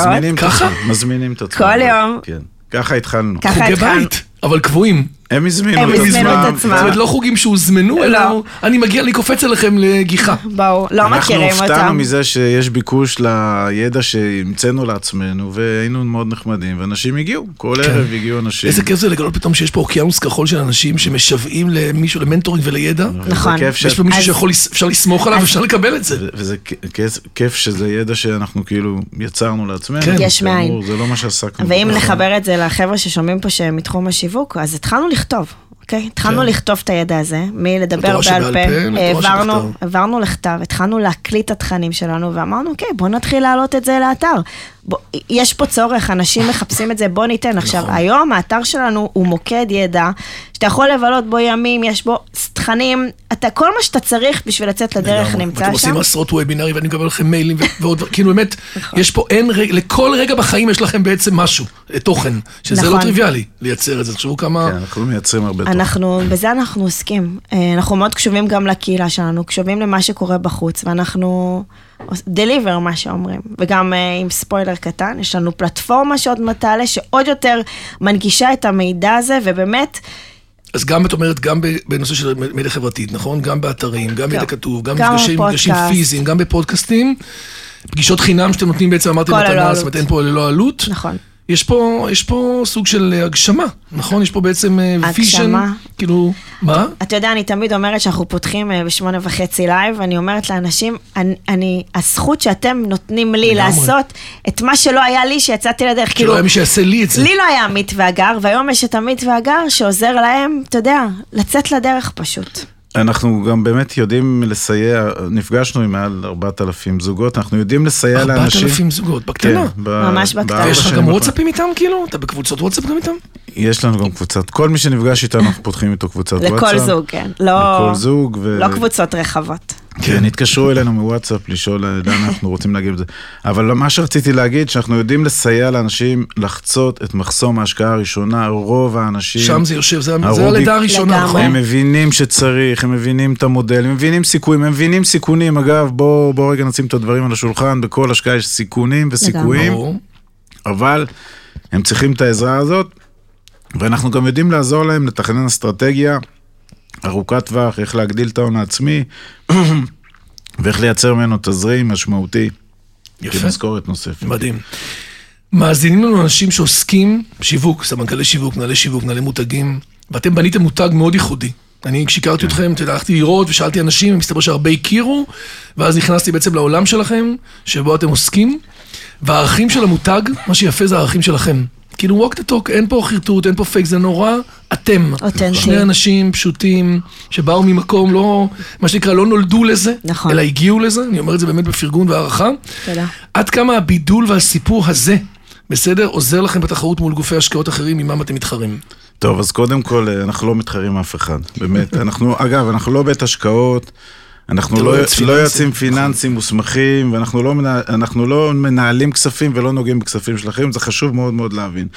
Speaker 4: מזמינים את? עצמם.
Speaker 3: כל יום.
Speaker 4: כן. ככה התחלנו.
Speaker 3: ככה
Speaker 2: חוגי
Speaker 3: התחלנו.
Speaker 2: בית, אבל קבועים.
Speaker 4: הם הזמינו
Speaker 3: הם
Speaker 4: את
Speaker 3: הזמינו את
Speaker 4: עצמם.
Speaker 2: זאת אומרת, לא חוגים שהוזמנו,
Speaker 3: לא.
Speaker 2: אלא אני מגיע, אני קופץ אליכם לגיחה.
Speaker 3: בואו, לא מכירים
Speaker 4: אנחנו
Speaker 3: אותם.
Speaker 4: הופתענו מזה שיש ביקוש לידע שהמצאנו לעצמנו, והיינו מאוד נחמדים, ואנשים הגיעו, כל ערב הגיעו אנשים.
Speaker 2: כן. איזה כיף זה לגלות פתאום שיש פה אוקיינוס כחול של אנשים שמשוועים למישהו, למנטורינג ולידע.
Speaker 3: נכון.
Speaker 4: כיף ש-
Speaker 2: ויש פה מישהו
Speaker 3: אז-
Speaker 2: שיכול, לס- אפשר לסמוך עליו, אפשר לקבל את זה.
Speaker 4: וזה כיף- שזה ידע שאנחנו כאילו יצרנו לעצמנו.
Speaker 2: כן.
Speaker 3: יש מאין.
Speaker 4: זה לא מה שעסקנו.
Speaker 3: ואם. נחבר את זה לחבר'ה ששומעים פה שהם מתחום השיווק, אז התחלנו לכתוב. אוקיי? התחלנו
Speaker 2: כן.
Speaker 3: לכתוב את הידע הזה, מלדבר בעל
Speaker 2: פה,
Speaker 3: העברנו. העברנו לכתב, התחלנו להקליט את התכנים שלנו, ואמרנו, אוקיי, בוא נתחיל להעלות את זה לאתר. בוא, יש פה צורך, אנשים מחפשים את זה, בוא ניתן. עכשיו,
Speaker 2: נכון.
Speaker 3: היום האתר שלנו הוא מוקד ידע, שאתה יכול לבלות בו ימים, יש בו תכנים, אתה, כל מה שאתה צריך בשביל לצאת לדרך. נמצא שם.
Speaker 2: עושים עשרות וובינארים ואני מקבל לכם מיילים ו- ועוד, כאילו באמת, יש פה אין רגע, לכל רגע בחיים יש לכם בעצם משהו, אה, תוכן, שזה לא
Speaker 3: נכון.
Speaker 2: טריוויאלי לייצר את זה, תחשבו כמה...
Speaker 4: כן, אנחנו מייצרים הרבה תוכן.
Speaker 3: אנחנו, בזה אנחנו עוסקים. אה, אנחנו מאוד קשובים גם לקהילה שלנו, קשובים למה שקורה בחוץ, ואנחנו deliver מה שאומרים. וגם אה, עם ספוילר קטן, יש לנו פלטפורמה שעוד מעט תעלה, שעוד יותר מנגישה את המידע הזה, ובאמת,
Speaker 2: אז גם, את אומרת, גם בנושא של מדיה חברתית, נכון? גם באתרים, גם מידע כתוב, גם
Speaker 3: גם
Speaker 2: מפגשים מפגשים. פיזיים, גם בפודקאסטים. פגישות חינם שאתם נותנים בעצם,
Speaker 3: ללא
Speaker 2: מתנה. זאת אומרת אין פה ללא עלות.
Speaker 3: נכון.
Speaker 2: יש פה, יש פה סוג של אה, הגשמה, נכון? יש פה בעצם vision,
Speaker 3: הגשמה.
Speaker 2: כאילו, מה?
Speaker 3: אתה יודע, אני תמיד אומרת שאנחנו פותחים אה, בשמונה וחצי live, אני אומרת לאנשים, אני, אני, הזכות שאתם נותנים לי. לעשות את מה שלא היה לי שיצאתי לדרך,
Speaker 2: שלא
Speaker 3: כאילו,
Speaker 2: היה מי שיעשה לי את זה.
Speaker 3: לי לא היה עמית והגר, והיום יש את עמית והגר שעוזר להם, אתה יודע, לצאת לדרך פשוט.
Speaker 4: אנחנו גם באמת יודעים לסייע, נפגשנו עם מעל 4,000 זוגות, אנחנו יודעים לסייע לאנשים.
Speaker 2: 4,000 זוגות, בקטנה.
Speaker 4: כן,
Speaker 3: ממש בקטנה.
Speaker 2: ויש לך גם. וואטסאפים איתם כאילו? אתה בקבוצות וואטסאפ גם איתם?
Speaker 4: יש לנו גם קבוצת, כל מי שנפגש איתנו אנחנו פותחים איתו קבוצת וואטסאפ.
Speaker 3: לכל זוג, כן. לא,
Speaker 4: לכל זוג. ו-
Speaker 3: לא קבוצות רחבות.
Speaker 4: כן, התקשרו אלינו מוואטסאפ לשאול לאן אנחנו רוצים להגיב לזה. אבל מה שרציתי להגיד, שאנחנו יודעים לסייע לאנשים לחצות את מחסום ההשקעה הראשונה, רוב האנשים...
Speaker 2: שם זה יושב, זה זה הלידה הראשונה. נכון?
Speaker 4: הם מבינים שצריך, הם מבינים את המודל, הם מבינים סיכויים, הם מבינים סיכונים. אגב, בואו בוא רגע נשים את הדברים על השולחן, בכל השקעה יש סיכונים וסיכויים. אבל הם צריכים את העזרה הזאת, ואנחנו גם יודעים לעזור להם לתכנן אסטרטגיה ארוכת טווח, איך להגדיל את ההון העצמי, ואיך לייצר ממנו תזרים משמעותי,
Speaker 2: יפה.
Speaker 4: כמשכורת נוספת.
Speaker 2: מדהים. מאזינים לנו אנשים שעוסקים בשיווק, סמנכ"לי שיווק, מנהלי שיווק, מנהלי מותגים, ואתם בניתם מותג מאוד ייחודי. אני, כשהכרתי אתכם, אתה יודע, הלכתי לראות ושאלתי אנשים, ומסתבר שהרבה הכירו, ואז נכנסתי בעצם לעולם שלכם, שבו אתם עוסקים, והערכים של המותג, מה שיפה זה הערכים שלכם. כאילו walk the talk, אין פה חרטוט, אין פה פייק, זה נורא אתם.
Speaker 3: אותנטי.
Speaker 2: שני אנשים פשוטים, שבאו ממקום לא, מה שנקרא, לא נולדו לזה,
Speaker 3: נכון.
Speaker 2: אלא הגיעו לזה, אני אומר את זה באמת בפרגון והערכה.
Speaker 3: תודה.
Speaker 2: עד כמה הבידול והסיפור הזה, בסדר, עוזר לכם בתחרות מול גופי השקעות אחרים, ממם אתם מתחרים.
Speaker 4: טוב, אז קודם כל, אה, אנחנו לא מתחרים אף אחד, באמת. אנחנו, אגב, אנחנו לא בית השקעות, אנחנו לא,
Speaker 2: לא יועץ פיננסי,
Speaker 4: יועצים פיננסיים מוסמכים, ואנחנו לא, אנחנו לא מנהלים כספים ולא נוגעים בכספים של אחרים, זה חשוב מאוד מאוד להבין.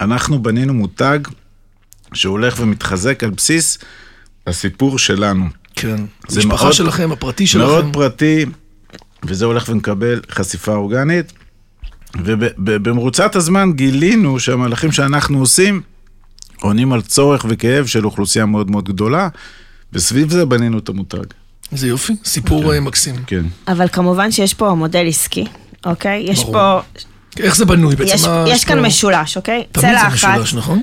Speaker 4: אנחנו בנינו מותג שהולך ומתחזק על בסיס הסיפור שלנו.
Speaker 2: כן. המשפחה
Speaker 4: מאוד-
Speaker 2: שלכם, הפרטי שלכם.
Speaker 4: מאוד פרטי, וזה הולך ומקבל חשיפה אורגנית. ובמרוצת הזמן גילינו שהמהלכים שאנחנו עושים עונים על צורך וכאב של אוכלוסייה מאוד מאוד גדולה, וסביב זה בנינו את המותג.
Speaker 2: זה יופי, סיפור אה, מקסים.
Speaker 4: כן.
Speaker 3: אבל כמובן שיש פה מודל עסקי, אוקיי? יש
Speaker 2: ברור.
Speaker 3: פה,
Speaker 2: איך זה בנוי בעצם?
Speaker 3: יש,
Speaker 2: מה
Speaker 3: יש כאן
Speaker 2: פה?
Speaker 3: משולש, אוקיי?
Speaker 2: תמיד
Speaker 3: צלע
Speaker 2: זה
Speaker 3: אחת,
Speaker 2: משולש, נכון?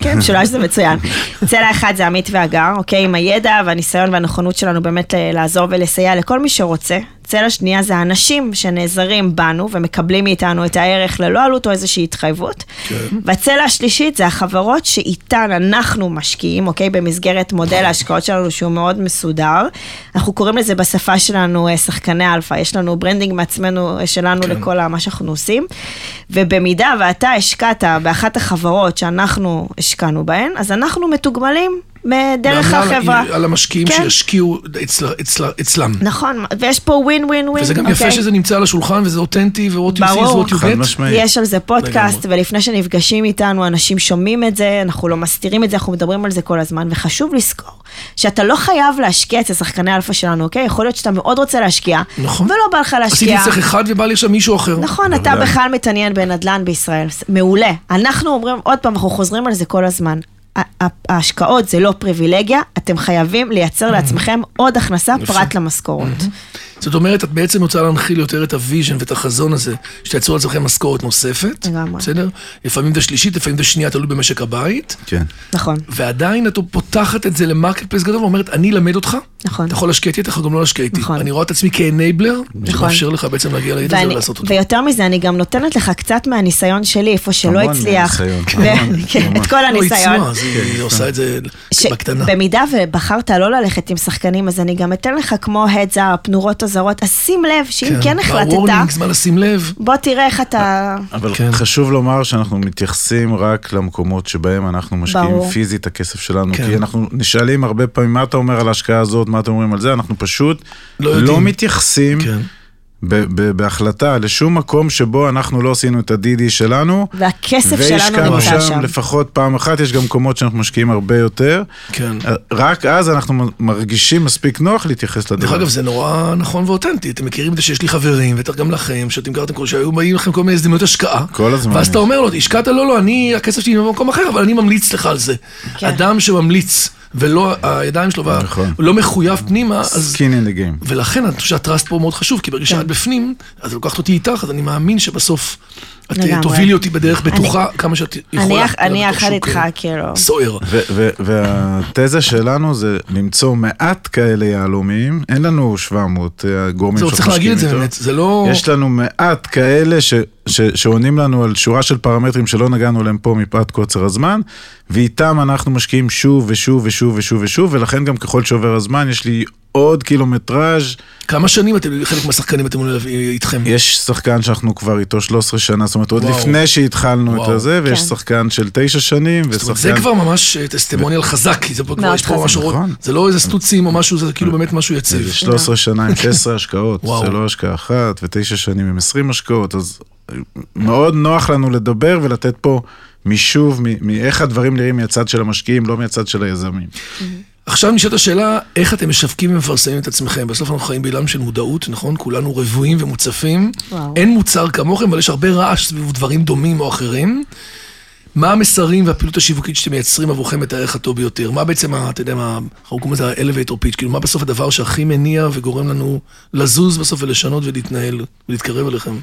Speaker 3: כן, משולש זה מצוין. צלע אחת זה עמית והגר, אוקיי? עם הידע והניסיון והנכונות שלנו באמת ל- לעזור ולסייע לכל מי שרוצה. והצלע השנייה זה האנשים שנעזרים בנו ומקבלים מאיתנו את הערך ללא עלות או איזושהי התחייבות.
Speaker 2: כן.
Speaker 3: והצלע השלישית זה החברות שאיתן אנחנו משקיעים, אוקיי? במסגרת מודל ההשקעות שלנו שהוא מאוד מסודר. אנחנו קוראים לזה בשפה שלנו אה, שחקני אלפא, יש לנו branding מעצמנו אה, שלנו
Speaker 2: כן.
Speaker 3: לכל מה שאנחנו עושים. ובמידה ואתה השקעת באחת החברות שאנחנו השקענו בהן, אז אנחנו מתוגמלים דרך החברה.
Speaker 2: על המשקיעים
Speaker 3: כן.
Speaker 2: שישקיעו אצל- אצל- אצלם.
Speaker 3: נכון, ויש פה ווין ווין ווין.
Speaker 2: וזה גם יפה שזה נמצא על השולחן וזה אותנטי ו-what you see is what you get.
Speaker 3: יש על זה פודקאסט,
Speaker 2: לגמרי.
Speaker 3: ולפני שנפגשים איתנו, אנשים שומעים את זה, אנחנו לא מסתירים את זה, אנחנו מדברים על זה כל הזמן, וחשוב לזכור שאתה לא חייב להשקיע אצל שחקני אלפא שלנו, אוקיי? יכול להיות שאתה מאוד רוצה להשקיע,
Speaker 2: נכון.
Speaker 3: ולא בא לך
Speaker 2: עשיתי
Speaker 3: להשקיע.
Speaker 2: אצלך אחד ובא לי עכשיו מישהו אחר.
Speaker 3: נכון, אתה. בכלל מתעניין בנדל"ן בישראל, מעולה. אנחנו אומרים, עוד פעם, אנחנו חוזרים על זה כל הזמן. ההשקעות זה לא פריבילגיה, אתם חייבים לייצר לעצמכם עוד הכנסה. פרט למשכורות.
Speaker 2: זאת אומרת, את בעצם רוצה להנחיל יותר את ה vision ואת החזון הזה, שתייצרו לעצמכם משכורת נוספת,
Speaker 3: לגמרי.
Speaker 2: בסדר? לפעמים זה שלישית, לפעמים זה שנייה, תלוי במשק הבית,
Speaker 4: כן.
Speaker 3: נכון.
Speaker 2: ועדיין את פותחת את זה ל marketplace גדול ואומרת, אני אלמד אותך,
Speaker 3: נכון.
Speaker 2: אתה יכול להשקיע איתי, אתה יכול גם לא להשקיע איתי.
Speaker 3: נכון.
Speaker 2: אני רואה את עצמי כ enabler,
Speaker 3: נכון.
Speaker 2: שמאפשר לך בעצם להגיע לידע הזה ולעשות אותו.
Speaker 3: ויותר מזה, אני גם נותנת לך קצת מהניסיון שלי, איפה שלא
Speaker 4: המון
Speaker 3: הצליח. כן. את כל
Speaker 2: לא, היא
Speaker 3: הניסיון.
Speaker 2: צנועה, אז היא עושה את זה
Speaker 3: ש-
Speaker 2: בקטנה.
Speaker 3: במידה ובחרת לא ללכת עם שחקנים, אז אני גם אתן לך כמו heads up, נורות אזהרות, אז שים לב שאם כן החלטת,
Speaker 2: ב warning, זמן לשים לב.
Speaker 3: בוא תראה איך אתה...
Speaker 4: אבל
Speaker 2: כן.
Speaker 4: חשוב לומר שאנחנו מתייחסים רק למקומות שבהם אנחנו משקיעים
Speaker 3: ברור.
Speaker 4: פיזית את הכסף שלנו.
Speaker 2: כן.
Speaker 4: כי אנחנו נשאלים הרבה פעמים, מה אתה אומר על ההשקעה הזאת, מה אתם אומרים על זה, אנחנו פשוט
Speaker 2: לא
Speaker 4: לא. מתייחסים
Speaker 2: כן.
Speaker 4: ב- ב- בהחלטה לשום מקום שבו אנחנו לא עשינו את הדידי שלנו.
Speaker 3: והכסף שלנו
Speaker 4: והשקענו
Speaker 3: נמצא
Speaker 4: שם
Speaker 3: שם.
Speaker 4: לפחות פעם אחת, יש גם מקומות שאנחנו משקיעים הרבה יותר.
Speaker 2: כן.
Speaker 4: רק אז אנחנו מרגישים מספיק נוח להתייחס לדבר.
Speaker 2: דרך אגב, זה נורא נכון ואותנטי. אתם מכירים את זה שיש לי חברים, בטח גם לכם, שאתם גרתם כל שהיו באים לכם כל מיני הזדמנויות השקעה.
Speaker 4: כל הזמן
Speaker 2: ואז. אתה אומר לו, השקעת? לא, לא, אני, הכסף שלי במקום אחר, אבל אני ממליץ לך על זה.
Speaker 3: כן.
Speaker 2: אדם שממליץ, ולא הידיים שלו,
Speaker 4: נכון.
Speaker 2: לא מחויב פנימה,
Speaker 4: in the game.
Speaker 2: ולכן אני חושב שהטראסט פה מאוד חשוב, כי ברגע
Speaker 3: כן.
Speaker 2: שאת בפנים, אז לוקחת אותי איתך, אז אני מאמין שבסוף את אה,
Speaker 3: לגמרי.
Speaker 2: תובילי אותי בדרך בטוחה כמה שאת
Speaker 3: אני
Speaker 2: יכולה.
Speaker 3: אני
Speaker 2: בתוך
Speaker 3: יחד איתך,
Speaker 2: אה,
Speaker 3: כאילו.
Speaker 2: סוער.
Speaker 4: והתזה שלנו זה למצוא מעט כאלה יהלומים, אין לנו 700 אה, גורמים
Speaker 2: זהו, צריך להגיד את זה. באמת, זה לא...
Speaker 4: יש לנו מעט כאלה ש, ש, שעונים לנו על שורה של פרמטרים שלא נגענו להם פה מפאת קוצר הזמן, ואיתם אנחנו משקיעים שוב ושוב ושוב ושוב ושוב, ולכן גם ככל שעובר הזמן יש לי עוד קילומטראז'.
Speaker 2: כמה שנים אתם, חלק מהשחקנים אתם איתכם?
Speaker 4: יש שחקן שאנחנו כבר איתו 13 שנה, זאת אומרת עוד. לפני שהתחלנו
Speaker 2: וואו.
Speaker 4: את הזה, ויש
Speaker 3: כן.
Speaker 4: שחקן של 9 שנים,
Speaker 2: זאת אומרת,
Speaker 4: ושחקן...
Speaker 2: זה כבר ממש אה, טסטימוניאל חזק, כי זה פה כבר יש פה. משהו,
Speaker 4: נכון.
Speaker 2: זה לא איזה סטוצים או משהו, זה כאילו באמת משהו יציב.
Speaker 4: זה 13 שנה עם 16 השקעות. זה לא השקעה אחת, ותשע שנים עם 20 השקעות, אז מאוד נוח לנו לדבר ולתת פה מישוב מ- מאיך הדברים נראים מהצד של המשקיעים, לא מהצד של היזמים.
Speaker 2: עכשיו נשאלת השאלה, איך אתם משווקים ומפרסמים את עצמכם? בסוף אנחנו חיים בעולם של מודעות, נכון? כולנו רבועים ומוצפים.
Speaker 3: וואו.
Speaker 2: אין מוצר כמוכם, אבל יש הרבה רעש סביב דברים דומים או אחרים. מה המסרים והפעילות השיווקית שאתם מייצרים עבורכם את הערך הטוב ביותר? מה בעצם, אתה יודע מה, אנחנו קוראים לזה ה-elevator pitch, כאילו מה בסוף הדבר שהכי מניע וגורם לנו לזוז בסוף ולשנות ולהתנהל ולהתקרב אליכם?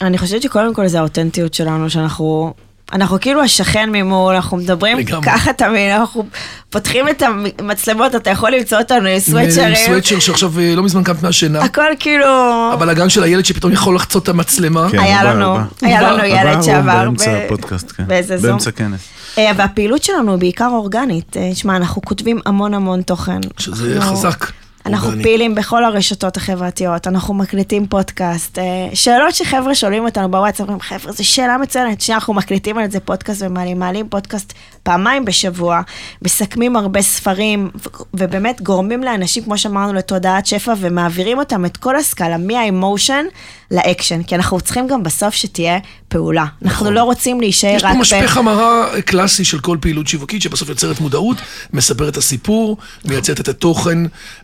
Speaker 3: אני חושבת שקודם כל זה האותנטיות שלנו, שאנחנו... אנחנו כאילו השכן ממול, אנחנו מדברים
Speaker 2: לגמרי.
Speaker 3: ככה תמיד, אנחנו פותחים את המצלמות, אתה יכול למצוא אותנו עם סוואצ'רים.
Speaker 2: סוואצ'ר שעכשיו אה, לא מזמן קמת מהשינה.
Speaker 3: הכל כאילו...
Speaker 2: הבלאגן של הילד שפתאום יכול לחצות את המצלמה.
Speaker 4: כן,
Speaker 3: היה לנו. היה לנו ילד שעבר
Speaker 4: באמצע
Speaker 3: ב-
Speaker 4: הפודקאסט, כן.
Speaker 3: באיזה זום.
Speaker 4: באמצע כנס.
Speaker 3: אה, והפעילות שלנו היא בעיקר אורגנית. אה, שמע, אנחנו כותבים המון המון תוכן.
Speaker 2: שזה
Speaker 3: אנחנו-
Speaker 2: חזק.
Speaker 3: אנחנו
Speaker 2: אורגני.
Speaker 3: פעילים בכל הרשתות החברתיות, אנחנו מקליטים פודקאסט. אה, שאלות שחבר'ה שואלים אותנו בוואטסאפ, אומרים, חבר'ה, זו שאלה מצוינת. שנייה, אנחנו מקליטים על זה פודקאסט ומעלים, מעלים פודקאסט פעמיים בשבוע, מסכמים הרבה ספרים, ובאמת גורמים לאנשים, כמו שאמרנו, לתודעת שפע, ומעבירים אותם את כל הסקאלה, מה emotion ל action, כי אנחנו צריכים גם בסוף שתהיה פעולה. אנחנו לא רוצים להישאר
Speaker 2: נכון. יש
Speaker 3: רק
Speaker 2: פה
Speaker 3: ב...
Speaker 2: משפך המרה קלאסי של כל פעילות שיווקית, שבסוף יוצרת מודעות, מספרת את הסיפור, מייצרת את התוכן,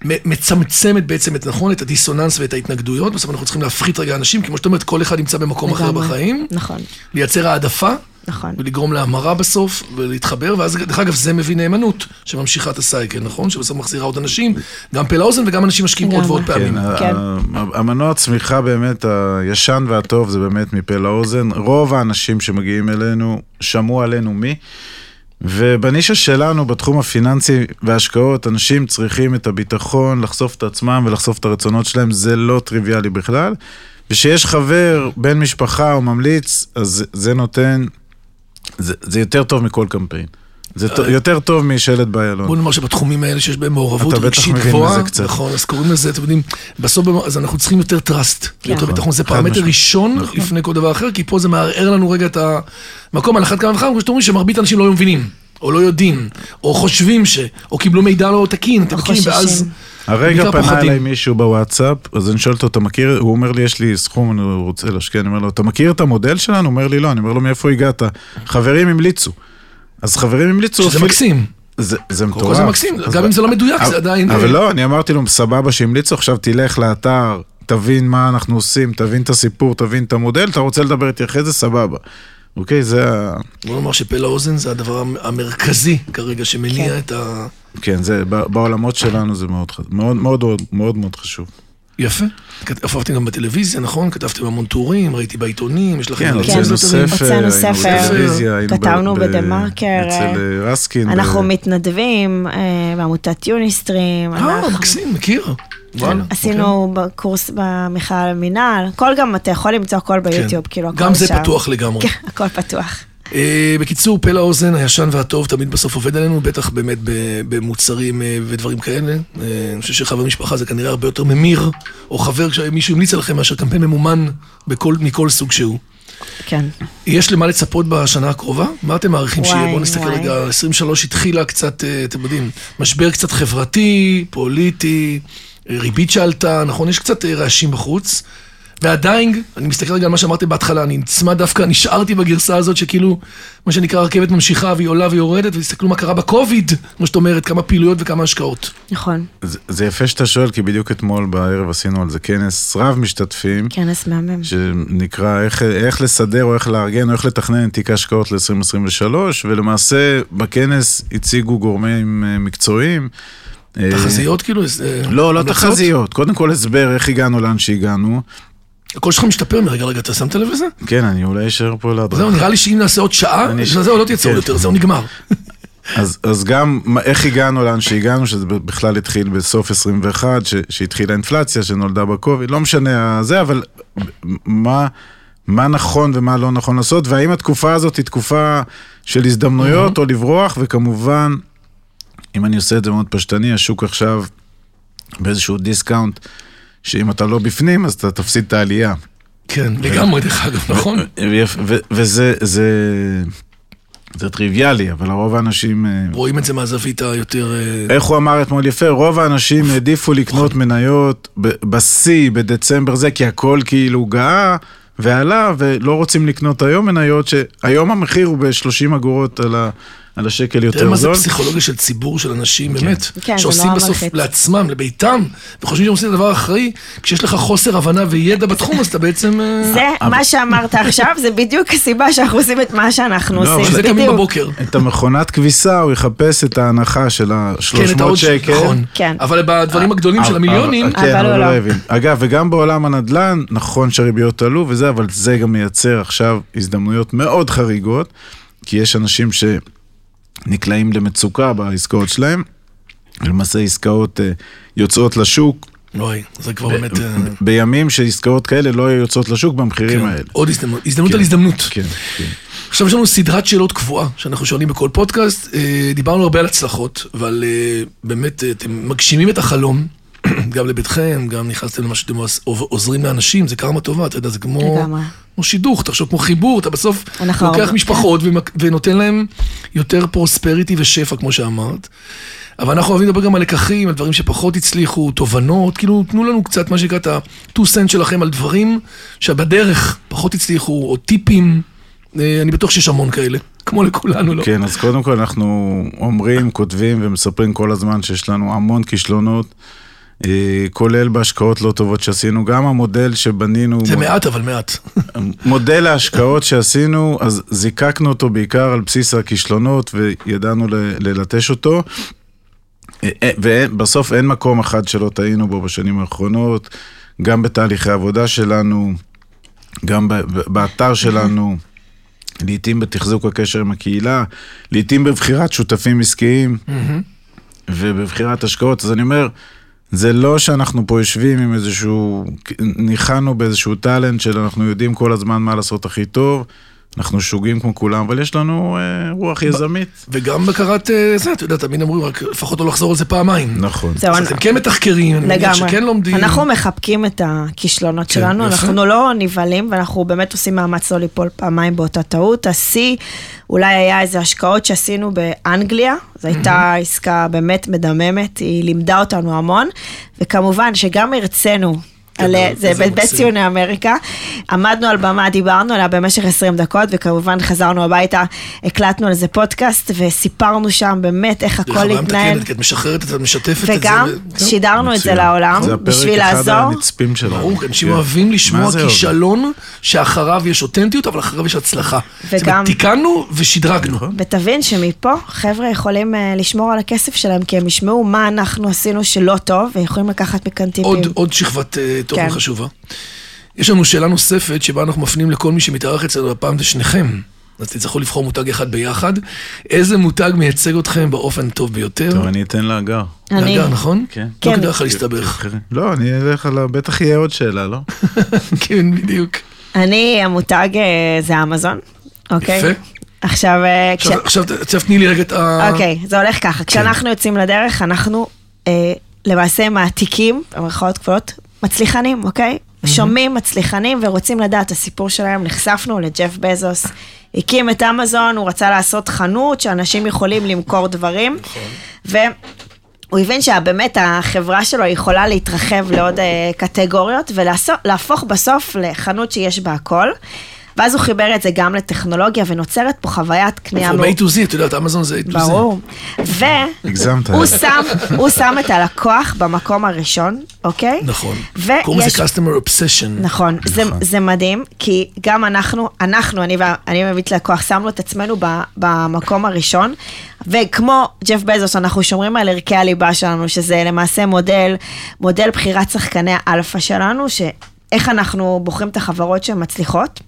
Speaker 2: מצמצמת בעצם את נכון, את הדיסוננס ואת ההתנגדויות. בסוף אנחנו צריכים להפחית רגע אנשים, כמו שאת אומרת, כל אחד נמצא במקום אחר. בחיים.
Speaker 3: נכון,
Speaker 2: לייצר העדפה,
Speaker 3: נכון.
Speaker 2: ולגרום להמרה בסוף, ולהתחבר, ואז, דרך אגב, זה מביא נאמנות, שממשיכה את הסייקל, נכון? שבסוף מחזירה עוד אנשים, גם פה לאוזן, וגם אנשים משקיעים עוד. ועוד פעמים.
Speaker 4: כן,
Speaker 3: כן.
Speaker 4: המנוע צמיחה באמת הישן והטוב זה באמת מפה לאוזן. רוב האנשים שמגיעים אלינו שמעו עלינו מי. ובנישה שלנו, בתחום הפיננסי וההשקעות, אנשים צריכים את הביטחון, לחשוף את עצמם ולחשוף את הרצונות שלהם, זה לא טריוויאלי בכלל. ושיש חבר, בן משפחה או ממליץ, אז זה נותן, זה, זה יותר טוב מכל קמפיין. זה יותר טוב משלט באיילון.
Speaker 2: בוא נאמר שבתחומים האלה שיש בהם מעורבות רגשית גבוהה. נכון, אז קוראים לזה, אתם יודעים, בסוף, אז אנחנו צריכים יותר trust, יותר
Speaker 3: נכון.
Speaker 2: ביטחון, זה פרמטר. ראשון לפני כל דבר אחר, כי פה זה מערער לנו רגע את המקום על אחת כמה וכמה, כמו שאתם אומרים, שמרבית האנשים לא מבינים, או לא יודעים, או חושבים ש... או קיבלו מידע לא תקין, אתם מכירים, ואז...
Speaker 4: הרגע פנה. אליי מישהו בוואטסאפ, אז אני שואל אותו, אתה מכיר, הוא אומר לי, יש לי סכום, אני רוצה להשקיע, אני אומר לו, אתה מכיר את המודל שלנו? הוא אומר לי, לא, אני אומר לו, מאיפה הגעת? חברים המליצו. אז חברים המליצו,
Speaker 2: שזה מקסים,
Speaker 4: זה, זה מטורף.
Speaker 2: זה מקסים, גם אם זה לא מדויק, זה עדיין...
Speaker 4: אבל לא, אני אמרתי לו, סבבה שהמליצו, עכשיו תלך לאתר, תבין מה אנחנו עושים, תבין את הסיפור, תבין את המודל, אתה רוצה לדבר איתי אחרי זה, סבבה. אוקיי, זה ה...
Speaker 2: בוא נאמר שפה לאוזן זה הדבר המ- המרכזי כרגע שמניע
Speaker 3: כן.
Speaker 2: את ה...
Speaker 4: כן, זה, ב- בעולמות שלנו זה מאוד מאוד מאוד מאוד מאוד מאוד חשוב.
Speaker 2: יפה. כת- הופעתם גם בטלוויזיה, נכון? כתבתם המון טורים, ראיתי בעיתונים, יש לכם...
Speaker 4: כן. הוצאנו ספר,
Speaker 3: הוצאנו
Speaker 4: היינו
Speaker 3: ספר,
Speaker 4: בטלוויזיה, היינו ב-
Speaker 3: כתבנו
Speaker 4: ב-
Speaker 3: בדה-מרקר,
Speaker 4: אצל אה, רסקין.
Speaker 3: אנחנו
Speaker 4: ב-
Speaker 3: מתנדבים אה, בעמותת יוניסטרים.
Speaker 2: אה,
Speaker 3: אנחנו-
Speaker 2: מקסים, מכיר. וואלה.
Speaker 3: עשינו בקורס במכלל המינהל, הכל גם, אתה יכול למצוא הכל ביוטיוב,
Speaker 2: כן.
Speaker 3: כאילו, הכל
Speaker 2: גם זה
Speaker 3: שם.
Speaker 2: פתוח לגמרי.
Speaker 3: כן, הכל פתוח.
Speaker 2: אה, בקיצור, פה לאוזן, הישן והטוב תמיד בסוף עובד עלינו, בטח באמת במוצרים אה, ודברים כאלה. אה, אני חושב שחבר משפחה זה כנראה הרבה יותר ממיר, או חבר שמישהו המליץ עליכם מאשר קמפיין ממומן בכל, מכל סוג שהוא.
Speaker 3: כן.
Speaker 2: יש למה לצפות בשנה הקרובה? מה אתם מעריכים שיהיה? בואו נסתכל
Speaker 3: וואי.
Speaker 2: רגע, 23 התחילה קצת, אתם יודעים, משבר קצת חברתי, פוליטי, ריבית שעלתה, נכון? יש קצת רעשים בחוץ. ועדיין, אני מסתכל רגע על מה שאמרתם בהתחלה, אני נצמד דווקא, נשארתי בגרסה הזאת שכאילו, מה שנקרא, רכבת ממשיכה והיא עולה ויורדת, ותסתכלו מה קרה בקוביד, כמו שאת אומרת, כמה פעילויות וכמה השקעות.
Speaker 3: נכון,
Speaker 4: זה- זה יפה שאתה שואל, כי בדיוק אתמול בערב עשינו על זה כנס רב משתתפים.
Speaker 3: כנס מהמם.
Speaker 4: שנקרא איך, איך לסדר או איך לארגן או איך לתכנן את תיק ההשקעות ל-2023, ולמעשה בכנס הציגו גורמים אה, מקצועיים. אה,
Speaker 2: תחזיות כאילו? אה,
Speaker 4: לא, לא? תחזיות, קודם כל הסבר איך הגענו לאן שהגענו.
Speaker 2: הקול שלך משתפר מרגע לרגע, אתה שמת לב לזה?
Speaker 4: כן, אני אולי אשאר פה להדרכה.
Speaker 2: זהו, נראה לי שאם נעשה עוד שעה, זהו, לא תייצר
Speaker 4: כן.
Speaker 2: יותר, זהו, נגמר.
Speaker 4: אז, אז גם איך הגענו לאן שהגענו, שזה בכלל התחיל בסוף 21, ש, שהתחילה האינפלציה, שנולדה בקוביד, לא משנה זה, אבל מה, מה נכון ומה לא נכון לעשות, והאם התקופה הזאת היא תקופה של הזדמנויות או לברוח, וכמובן, אם אני עושה את זה מאוד פשטני, השוק עכשיו באיזשהו discount, שאם אתה לא בפנים, אז אתה תפסיד את העלייה.
Speaker 2: כן, לגמרי, דרך אגב, נכון?
Speaker 4: וזה, זה, זה טריוויאלי, אבל הרוב האנשים... אה,
Speaker 2: רואים את זה מהזווית היותר... אה,
Speaker 4: איך הוא אמר אתמול יפה, רוב האנשים העדיפו לקנות מניות ב- בשיא, בדצמבר זה, כי הכל כאילו גאה ועלה, ולא רוצים לקנות היום מניות, שהיום המחיר הוא ב-30 אגורות על, ה, על השקל
Speaker 2: תראה
Speaker 4: יותר
Speaker 2: מה זה
Speaker 4: זול.
Speaker 2: פסיכולוגיה של ציבור של אנשים, באמת,
Speaker 3: כן,
Speaker 2: שעושים בסוף
Speaker 3: מלחיץ.
Speaker 2: לעצמם, לביתם, וחושבים שהם עושים את הדבר אחראי, כשיש לך חוסר הבנה וידע בתחום, אז אתה בעצם... אה,
Speaker 3: זה, מה שאמרת עכשיו, זה בדיוק הסיבה שאנחנו עושים את מה שאנחנו
Speaker 4: לא, אבל
Speaker 3: עושים,
Speaker 2: זה קמים. בבוקר.
Speaker 4: את המכונת כביסה, הוא יחפש את ההנחה של
Speaker 2: כן, את
Speaker 4: ה-300
Speaker 2: העוד
Speaker 4: שקל.
Speaker 2: נכון.
Speaker 3: כן.
Speaker 2: אבל בדברים הגדולים של
Speaker 4: אבל-
Speaker 2: המיליונים,
Speaker 4: אבל- כן,
Speaker 3: אבל הוא
Speaker 4: אבל
Speaker 3: לא.
Speaker 4: לא הבין. אגב, וגם בעולם הנדל"ן, נכון שהריביות עלו וזה, אבל זה גם מייצר עכשיו הזדמנויות מאוד חריגות, כי יש אנשים שנקלעים למצוקה בעסקאות שלהם, ולמעשה עסקאות אה, יוצאות לשוק,
Speaker 2: אוי, זה כבר באמת... אה,
Speaker 4: בימים שעסקאות כאלה לא היו יוצאות לשוק במחירים
Speaker 2: כן,
Speaker 4: האלה.
Speaker 2: עוד הזדמנות, הזדמנות על הזדמנות.
Speaker 4: כן, כן.
Speaker 2: עכשיו יש לנו סדרת שאלות קבועה שאנחנו שואלים בכל פודקאסט. אה, דיברנו הרבה על הצלחות, אה, באמת אתם מגשימים את החלום, גם לביתכם, גם נכנסתם למה שאתם עוז- עוזרים לאנשים, זה קרמה טובה, אתה יודע, זה כמו,
Speaker 3: לגמרי.
Speaker 2: כמו שידוך, תחשוב כמו חיבור, אתה בסוף
Speaker 3: אנחנו
Speaker 2: לוקח
Speaker 3: הרבה-
Speaker 2: משפחות ונותן להם יותר פרוספריטי ושפע, כמו שאמרת. אבל אנחנו אוהבים לדבר גם על לקחים, על דברים שפחות הצליחו, תובנות, כאילו תנו לנו קצת מה שנקרא את ה-2 סנט שלכם על דברים שבדרך פחות הצליחו, או טיפים. אה, אני בטוח שיש המון כאלה, כמו לכולנו, לא?
Speaker 4: כן, אז קודם כל אנחנו אומרים, כותבים ומספרים כל הזמן שיש לנו המון כישלונות, כולל בהשקעות לא טובות שעשינו. גם המודל שבנינו,
Speaker 2: זה מעט, אבל מעט.
Speaker 4: מודל ההשקעות שעשינו, אז זיקקנו אותו בעיקר על בסיס הכישלונות וידענו ללטש אותו. אה, אה, ובסוף אין מקום אחד שלא טעינו בו בשנים האחרונות, גם בתהליכי העבודה שלנו, גם באתר שלנו. לעתים בתחזוק הקשר עם הקהילה, לעתים בבחירת שותפים עסקיים ובבחירת השקעות. אז אני אומר, זה לא שאנחנו פה יושבים עם איזשהו, ניחנו באיזשהו טאלנט שאנחנו יודעים כל הזמן מה לעשות הכי טוב. אנחנו שוגים כמו כולם, אבל יש לנו אה, רוח יזמית.
Speaker 2: וגם בקרת אה, זה, אתה יודע, תמיד אמרו, רק לפחות לא לחזור על זה פעמיים.
Speaker 4: נכון.
Speaker 3: זהו,
Speaker 2: אז אתם כן מתחקרים, אני מניח. שכן לומדים.
Speaker 3: אנחנו מחבקים את הכישלונות
Speaker 2: כן,
Speaker 3: שלנו,
Speaker 2: יפה.
Speaker 3: אנחנו לא נבהלים ואנחנו באמת עושים מאמץ לא ליפול פעמיים באותה טעות. השיא אולי היה איזה השקעות שעשינו באנגליה, זו הייתה עסקה באמת מדממת, היא לימדה אותנו המון, וכמובן שגם הרצינו. על,
Speaker 2: גדול,
Speaker 3: זה בית. ציוני אמריקה, עמדנו על במה, דיברנו עליה במשך 20 דקות, וכמובן חזרנו הביתה, הקלטנו על זה פודקאסט, וסיפרנו שם באמת איך הכל התנהל.
Speaker 2: כי את משחררת, את משתפת את זה.
Speaker 3: וגם
Speaker 2: כן.
Speaker 3: שידרנו את זה
Speaker 4: מצוין.
Speaker 3: לעולם,
Speaker 4: זה הפרק
Speaker 3: בשביל
Speaker 4: אחד
Speaker 3: לעזור.
Speaker 4: הנצפים שלנו.
Speaker 2: ברור, אנשים
Speaker 4: כן.
Speaker 2: אוהבים לשמוע
Speaker 4: זה?
Speaker 2: כישלון שאחריו יש אותנטיות, אבל אחריו יש הצלחה.
Speaker 3: וגם-
Speaker 2: תיקנו ושדרגנו.
Speaker 4: נכון.
Speaker 3: ותבין שמפה חבר'ה יכולים אה, לשמור על הכסף שלהם, כי הם ישמעו מה אנחנו עשינו שלא טוב, ויכולים לקחת מכאן טיפים.
Speaker 2: עוד, עוד שכבת אה, תוכן
Speaker 3: כן.
Speaker 2: חשובה. יש לנו שאלה נוספת שבה אנחנו מפנים לכל מי שמתארח אצלנו, הפעם זה שניכם. אז תצטרכו לבחור מותג אחד ביחד. איזה מותג מייצג אתכם באופן הטוב ביותר?
Speaker 4: טוב, אני אתן להגר.
Speaker 3: אני-
Speaker 2: נגר, נכון?
Speaker 4: כן.
Speaker 2: לא
Speaker 3: כן.
Speaker 2: כדאי לך להסתבך.
Speaker 4: לא, אני אלך על ה... בטח יהיה עוד שאלה, לא?
Speaker 2: כן, בדיוק.
Speaker 3: אני, המותג אה, זה אמזון, אוקיי?
Speaker 2: יפה.
Speaker 3: עכשיו, אה, כש...
Speaker 2: עכשיו, עכשיו, תני לי רגע את ה...
Speaker 3: אוקיי, זה הולך ככה. כשאנחנו יוצאים לדרך, אנחנו אה, למעשה מעתיקים, במרכאות כפולות, מצליחנים, אוקיי? שומעים מצליחנים ורוצים לדעת את הסיפור שלהם. נחשפנו לג'ף בזוס, הקים את אמזון, הוא רצה לעשות חנות שאנשים יכולים למכור דברים. והוא הבין שבאמת החברה שלו יכולה להתרחב לעוד אה, קטגוריות ולהפוך בסוף לחנות שיש בה הכל. ואז הוא חיבר את זה גם לטכנולוגיה ונוצרת פה חוויית קנייה
Speaker 2: מ-A to Z, את יודעת, אמזון זה A to Z.
Speaker 3: ברור. והוא שם, את הלקוח במקום הראשון, אוקיי?
Speaker 2: נכון. קוראים לזה customer obsession.
Speaker 3: נכון, זה, זה מדהים, כי גם אנחנו, אנחנו, אני מבית לקוח, שמנו את עצמנו ב, במקום הראשון, וכמו ג'ף בזוס, אנחנו שומרים על ערכי הליבה שלנו, שזה למעשה מודל, מודל בחירת שחקני האלפא שלנו, שאיך אנחנו בוחרים את החברות שהן מצליחות.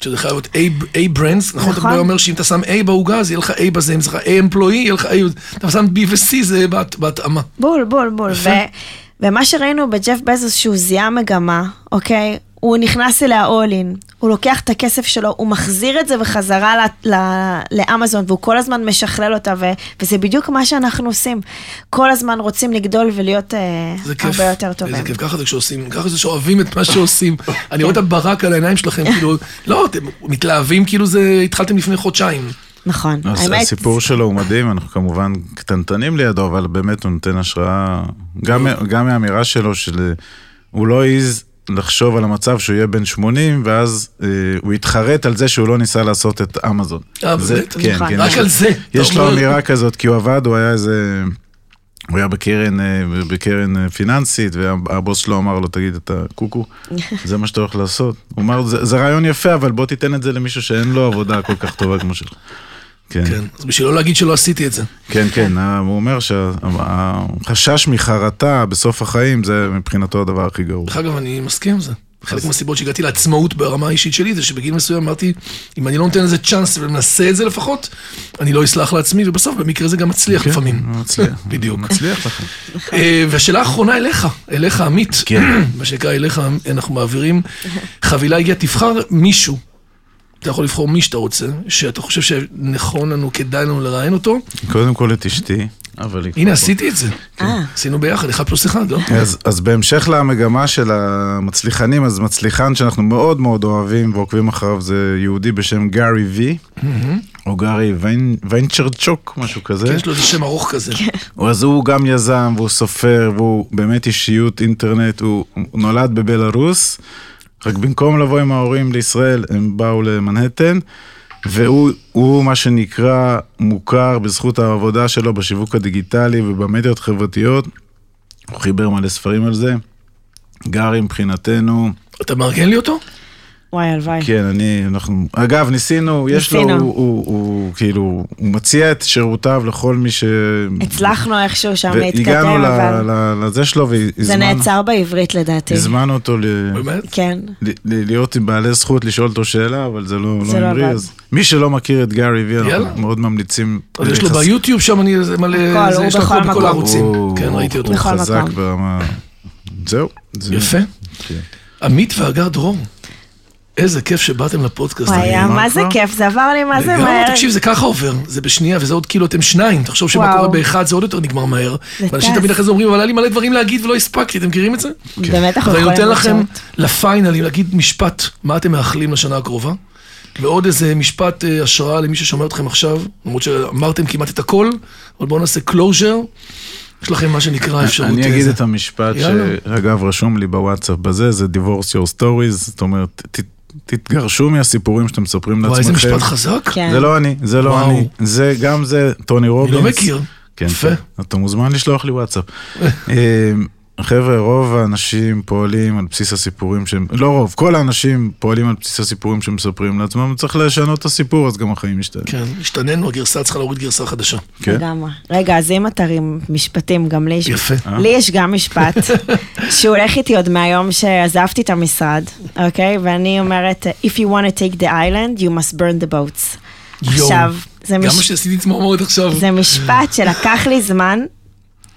Speaker 2: שזה חייב להיות A, brands, נכון?
Speaker 3: נכון.
Speaker 2: אתה אומר שאם אתה שם A בעוגה, אז יהיה לך A בזה, אם זה לך A employee, יהיה לך A, אתה שם B ו-C, זה בהתאמה.
Speaker 3: בול, בול, בול. ומה שראינו בג'ף בזוס, שהוא זיהה מגמה, אוקיי? הוא נכנס אליה all in, הוא לוקח את הכסף שלו, הוא מחזיר את זה בחזרה ל, ל, לאמזון, והוא כל הזמן משכלל אותה, ו, וזה בדיוק מה שאנחנו עושים. כל הזמן רוצים לגדול ולהיות
Speaker 2: זה כיף.
Speaker 3: הרבה יותר טובים.
Speaker 2: איזה כיף, ככה זה כשעושים, ככה זה שאוהבים את מה שעושים. אני רואה את הברק על העיניים שלכם, כאילו, לא, אתם מתלהבים כאילו זה, התחלתם לפני חודשיים.
Speaker 3: נכון, האמת,
Speaker 4: הסיפור שלו הוא מדהים, אנחנו כמובן קטנטנים לידו, אבל באמת הוא נותן השראה, גם גם מהאמירה שלו, של הוא לא העז לחשוב על המצב שהוא יהיה בן 80, ואז אה, הוא התחרט על זה שהוא לא ניסה לעשות את אמזון.
Speaker 2: אה, באמת?
Speaker 4: כן. כן,
Speaker 2: רק על זה.
Speaker 4: יש לו אמירה כזאת, כי הוא עבד, הוא היה איזה... הוא היה בקרן, אה, בקרן אה, פיננסית, והבוס שלו אמר לו, תגיד, אתה קוקו, זה מה שאתה הולך לעשות. הוא אמר, זה, זה רעיון יפה, אבל בוא תיתן את זה למישהו שאין לו עבודה כל כך טובה כמו שלך. כן,
Speaker 2: כן, אז בשביל לא להגיד שלא עשיתי את זה.
Speaker 4: כן, כן, ה- הוא אומר שהחשש מחרטה בסוף החיים, זה מבחינתו הדבר הכי גרוע.
Speaker 2: דרך אגב, אני מסכים עם זה. חלק מהסיבות שהגעתי לעצמאות ברמה האישית שלי, זה שבגיל מסוים אמרתי, אם אני לא נותן לזה צ'אנס ומנסה את זה לפחות, אני לא אסלח לעצמי, ובסוף במקרה זה גם מצליח
Speaker 4: כן,
Speaker 2: לפעמים.
Speaker 4: מצליח.
Speaker 2: בדיוק.
Speaker 4: מצליח לך.
Speaker 2: אה, והשאלה האחרונה אליך, אליך עמית.
Speaker 4: כן.
Speaker 2: מה שנקרא אליך, אנחנו מעבירים חבילה הגיעה, תבחר מישהו. אתה יכול לבחור מי שאתה רוצה, שאתה חושב שנכון לנו, כדאי לנו לראיין אותו.
Speaker 4: קודם כל את אשתי, אבל היא...
Speaker 2: הנה, עשיתי את זה.
Speaker 3: אה.
Speaker 2: עשינו ביחד, אחד פלוס אחד, לא?
Speaker 4: אז, בהמשך למגמה של המצליחנים, אז מצליחן שאנחנו מאוד מאוד אוהבים ועוקבים אחריו זה יהודי בשם גארי וי, או גארי ויינצ'רצ'וק, משהו כזה.
Speaker 2: כן, יש לו איזה שם ארוך כזה.
Speaker 4: אז הוא גם יזם והוא סופר והוא באמת אישיות אינטרנט, הוא נולד בבלארוס, רק במקום לבוא עם ההורים לישראל הם באו למנהטן, והוא הוא מה שנקרא מוכר בזכות העבודה שלו בשיווק הדיגיטלי ובמדיות חברתיות. הוא חיבר מלא ספרים על זה. גארי מבחינתנו,
Speaker 2: אתה מארגן לי אותו?
Speaker 3: וואי, הלוואי.
Speaker 4: כן, אני, אנחנו, אגב, ניסינו, יש לו,
Speaker 3: ניסינו.
Speaker 4: הוא, הוא, הוא כאילו, הוא מציע את שירותיו לכל מי ש...
Speaker 3: הצלחנו איכשהו שם להתקדם,
Speaker 4: והגענו ל-
Speaker 3: אבל
Speaker 4: ל- לזה שלו,
Speaker 3: זה
Speaker 4: והזמנו
Speaker 3: נעצר בעברית לדעתי.
Speaker 4: הזמנו אותו ל...
Speaker 2: באמת?
Speaker 3: כן.
Speaker 4: ל- ל- להיות עם בעלי זכות לשאול אותו שאלה, אבל זה לא
Speaker 3: זה
Speaker 4: לא
Speaker 3: לא
Speaker 4: המריא,
Speaker 3: עבד.
Speaker 4: אז מי שלא מכיר את גארי וי,
Speaker 2: יאללה.
Speaker 4: אנחנו מאוד ממליצים.
Speaker 2: אז יש לו. ביוטיוב שם, אני זה מלא,
Speaker 3: הכל,
Speaker 2: זה,
Speaker 3: הוא
Speaker 2: יש לו
Speaker 3: בכל
Speaker 2: הכל בכל
Speaker 3: מקום.
Speaker 2: הערוצים.
Speaker 4: הוא-
Speaker 2: כן, ראיתי אותו.
Speaker 4: הוא
Speaker 3: בכל
Speaker 4: חזק
Speaker 3: מקום.
Speaker 4: ברמה... זהו. זה-
Speaker 2: יפה.
Speaker 4: כן.
Speaker 2: עמית והגר דרור, איזה כיף שבאתם לפודקאסט.
Speaker 3: וואי, היה
Speaker 4: מה
Speaker 3: זה? כיף, זה עבר לי מה זה מהר.
Speaker 2: תקשיב, זה ככה עובר, זה בשנייה, וזה עוד כאילו אתם שניים, תחשוב שמה. קורה באחד זה עוד יותר נגמר מהר. ואנשים. תמיד אחרי זה אומרים, אבל היה לי מלא דברים להגיד ולא הספקתי, אתם מכירים את זה?
Speaker 3: באמת אנחנו
Speaker 2: ואני
Speaker 3: יכולים
Speaker 2: נותן לכם. לפיינלים להגיד משפט, מה אתם מאחלים לשנה הקרובה. ועוד איזה משפט אה, השראה למי ששומע אתכם עכשיו, למרות שאמרתם כמעט את הכל, אבל בואו נעשה closure. יש לכם מה שנקרא אפשרות.
Speaker 4: אני
Speaker 2: אה,
Speaker 4: אגיד
Speaker 2: זה.
Speaker 4: את המשפט
Speaker 2: יאללה.
Speaker 4: שאגב רשום לי בוואטסאפ בזה, זה divorce your stories, זאת אומרת, ת- תתגרשו מהסיפורים שאתם מספרים
Speaker 2: וואי, איזה
Speaker 4: לעצמכם.
Speaker 2: משפט חזק.
Speaker 3: כן.
Speaker 4: זה לא אני, זה לא
Speaker 2: וואו.
Speaker 4: אני, זה גם זה טוני רובינס.
Speaker 2: לא מכיר.
Speaker 4: כן,
Speaker 2: יפה.
Speaker 4: כן. אתה מוזמן לשלוח לי וואטסאפ. אה, חבר'ה, רוב האנשים פועלים על בסיס הסיפורים שהם, לא רוב, כל האנשים פועלים על בסיס הסיפורים שהם מספרים לעצמם, צריך לשנות את הסיפור, אז גם החיים משתנים.
Speaker 2: כן, השתננו, הגרסה צריכה להוריד גרסה חדשה.
Speaker 4: כן.
Speaker 3: לגמרי. רגע, אז אם אתה עם משפטים, גם לי יש...
Speaker 2: יפה.
Speaker 3: לי יש גם משפט, שהוא הולך איתי עוד מהיום שעזבתי את המשרד, אוקיי? ואני אומרת, If you want to take the island, you must burn the boats.
Speaker 2: יואו.
Speaker 3: עכשיו, זה
Speaker 2: גם מה
Speaker 3: מש-
Speaker 2: שעשיתי צמרמורת עכשיו.
Speaker 3: זה משפט שלקח לי זמן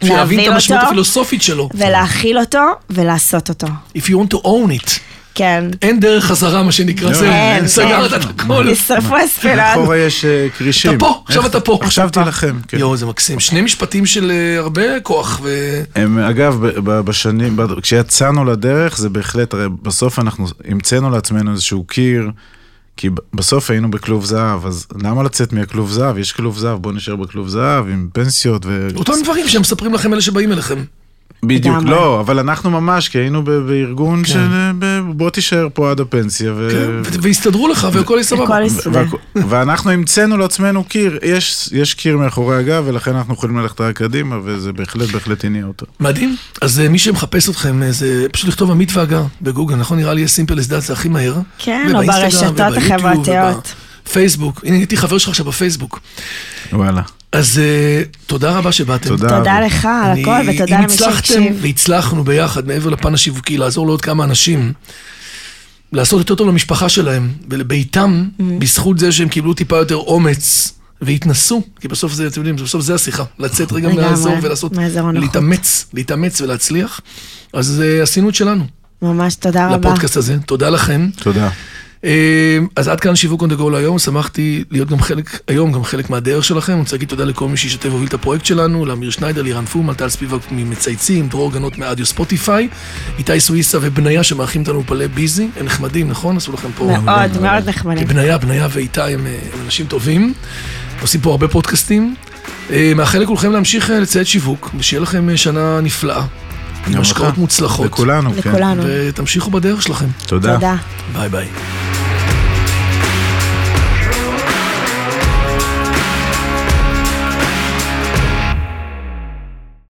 Speaker 2: להבין את המשמעות הפילוסופית שלו.
Speaker 3: ולהכיל אותו, ולעשות אותו.
Speaker 2: If you want to own it.
Speaker 3: כן.
Speaker 2: אין דרך חזרה, מה שנקרא, זהו,
Speaker 3: אין,
Speaker 2: סגרת
Speaker 3: כן.
Speaker 2: את הכל.
Speaker 3: נשרפו הספינות.
Speaker 4: מאחורה יש אה, כרישים.
Speaker 2: אתה פה, עכשיו אתה פה.
Speaker 4: עכשיו תילחם. כן.
Speaker 2: יואו, זה מקסים. שני משפטים של אה, הרבה כוח, ו...
Speaker 4: הם, אגב, בשנים, כשיצאנו לדרך, זה בהחלט, הרי בסוף אנחנו המצאנו לעצמנו איזשהו קיר, כי בסוף היינו בכלוב זהב, אז למה לצאת מהכלוב זהב? יש כלוב זהב, בואו נשאר בכלוב זהב עם פנסיות ו...
Speaker 2: אותם דברים שהם מספרים לכם אלה שבאים אליכם.
Speaker 4: בדיוק,
Speaker 3: לגמרי.
Speaker 4: לא, אבל אנחנו ממש, כי היינו בארגון של אה, בוא תישאר פה עד הפנסיה. ו...
Speaker 2: כן, והסתדרו לך, והכל יהיה סבבה.
Speaker 3: הכל יסתדר.
Speaker 4: והכ- ואנחנו המצאנו לעצמנו קיר, יש, יש קיר מאחורי הגב, ולכן אנחנו יכולים ללכת רק קדימה, וזה בהחלט בהחלט הניע אותו.
Speaker 2: מדהים. אז אה, מי שמחפש אתכם, אה, זה פשוט לכתוב עמית והגר בגוגל, נכון? נראה לי סימפל that זה הכי מהר.
Speaker 3: כן, או ברשתות החברתיות.
Speaker 2: ובפייסבוק. הנה, הייתי חבר שלך עכשיו בפייסבוק.
Speaker 4: וואלה.
Speaker 2: אז אה, תודה רבה שבאתם.
Speaker 4: תודה.
Speaker 3: תודה. לך על הכל, ותודה
Speaker 2: אם
Speaker 3: למי
Speaker 2: הצלחתם
Speaker 3: שהקשיב.
Speaker 2: והצלחנו ביחד, מעבר לפן השיווקי, לעזור לעוד כמה אנשים, לעשות יותר טוב למשפחה שלהם ולביתם,
Speaker 3: Mm.
Speaker 2: בזכות זה שהם קיבלו טיפה יותר אומץ והתנסו, כי בסוף זה, אתם יודעים, בסוף זה השיחה, לצאת רגע מהאזור ולעשות,
Speaker 3: הנוחות.
Speaker 2: להתאמץ, להתאמץ ולהצליח. אז אה, עשינו את שלנו,
Speaker 3: ממש תודה רבה.
Speaker 2: לפודקאסט הזה, תודה לכם.
Speaker 4: תודה.
Speaker 2: אה, אז עד כאן שיווק the go להיום, שמחתי להיות גם חלק, היום גם חלק מהדרך שלכם. אני רוצה להגיד תודה לכל מי שהשתתף והוביל את הפרויקט שלנו, לאמיר שניידר, לירן פומן, טל ספיבק ממצייצים, דרור גנות מאדיו ספוטיפיי, איתי סוויסה ובניה שמארחים אותנו פלא ביזי, הם נחמדים, נכון? עשו לכם פה...
Speaker 3: מאוד, מאוד נחמדים.
Speaker 2: בניה, בניה ואיתי הם, אה, הם אנשים טובים, עושים פה הרבה פודקאסטים. אה, מאחל לכולכם להמשיך לציית שיווק, ושיהיה לכם שנה נפלאה. עם השקעות. מוצלחות.
Speaker 4: לכולנו, כן.
Speaker 3: לכולנו.
Speaker 2: ותמשיכו בדרך שלכם.
Speaker 4: תודה.
Speaker 3: תודה.
Speaker 2: ביי ביי.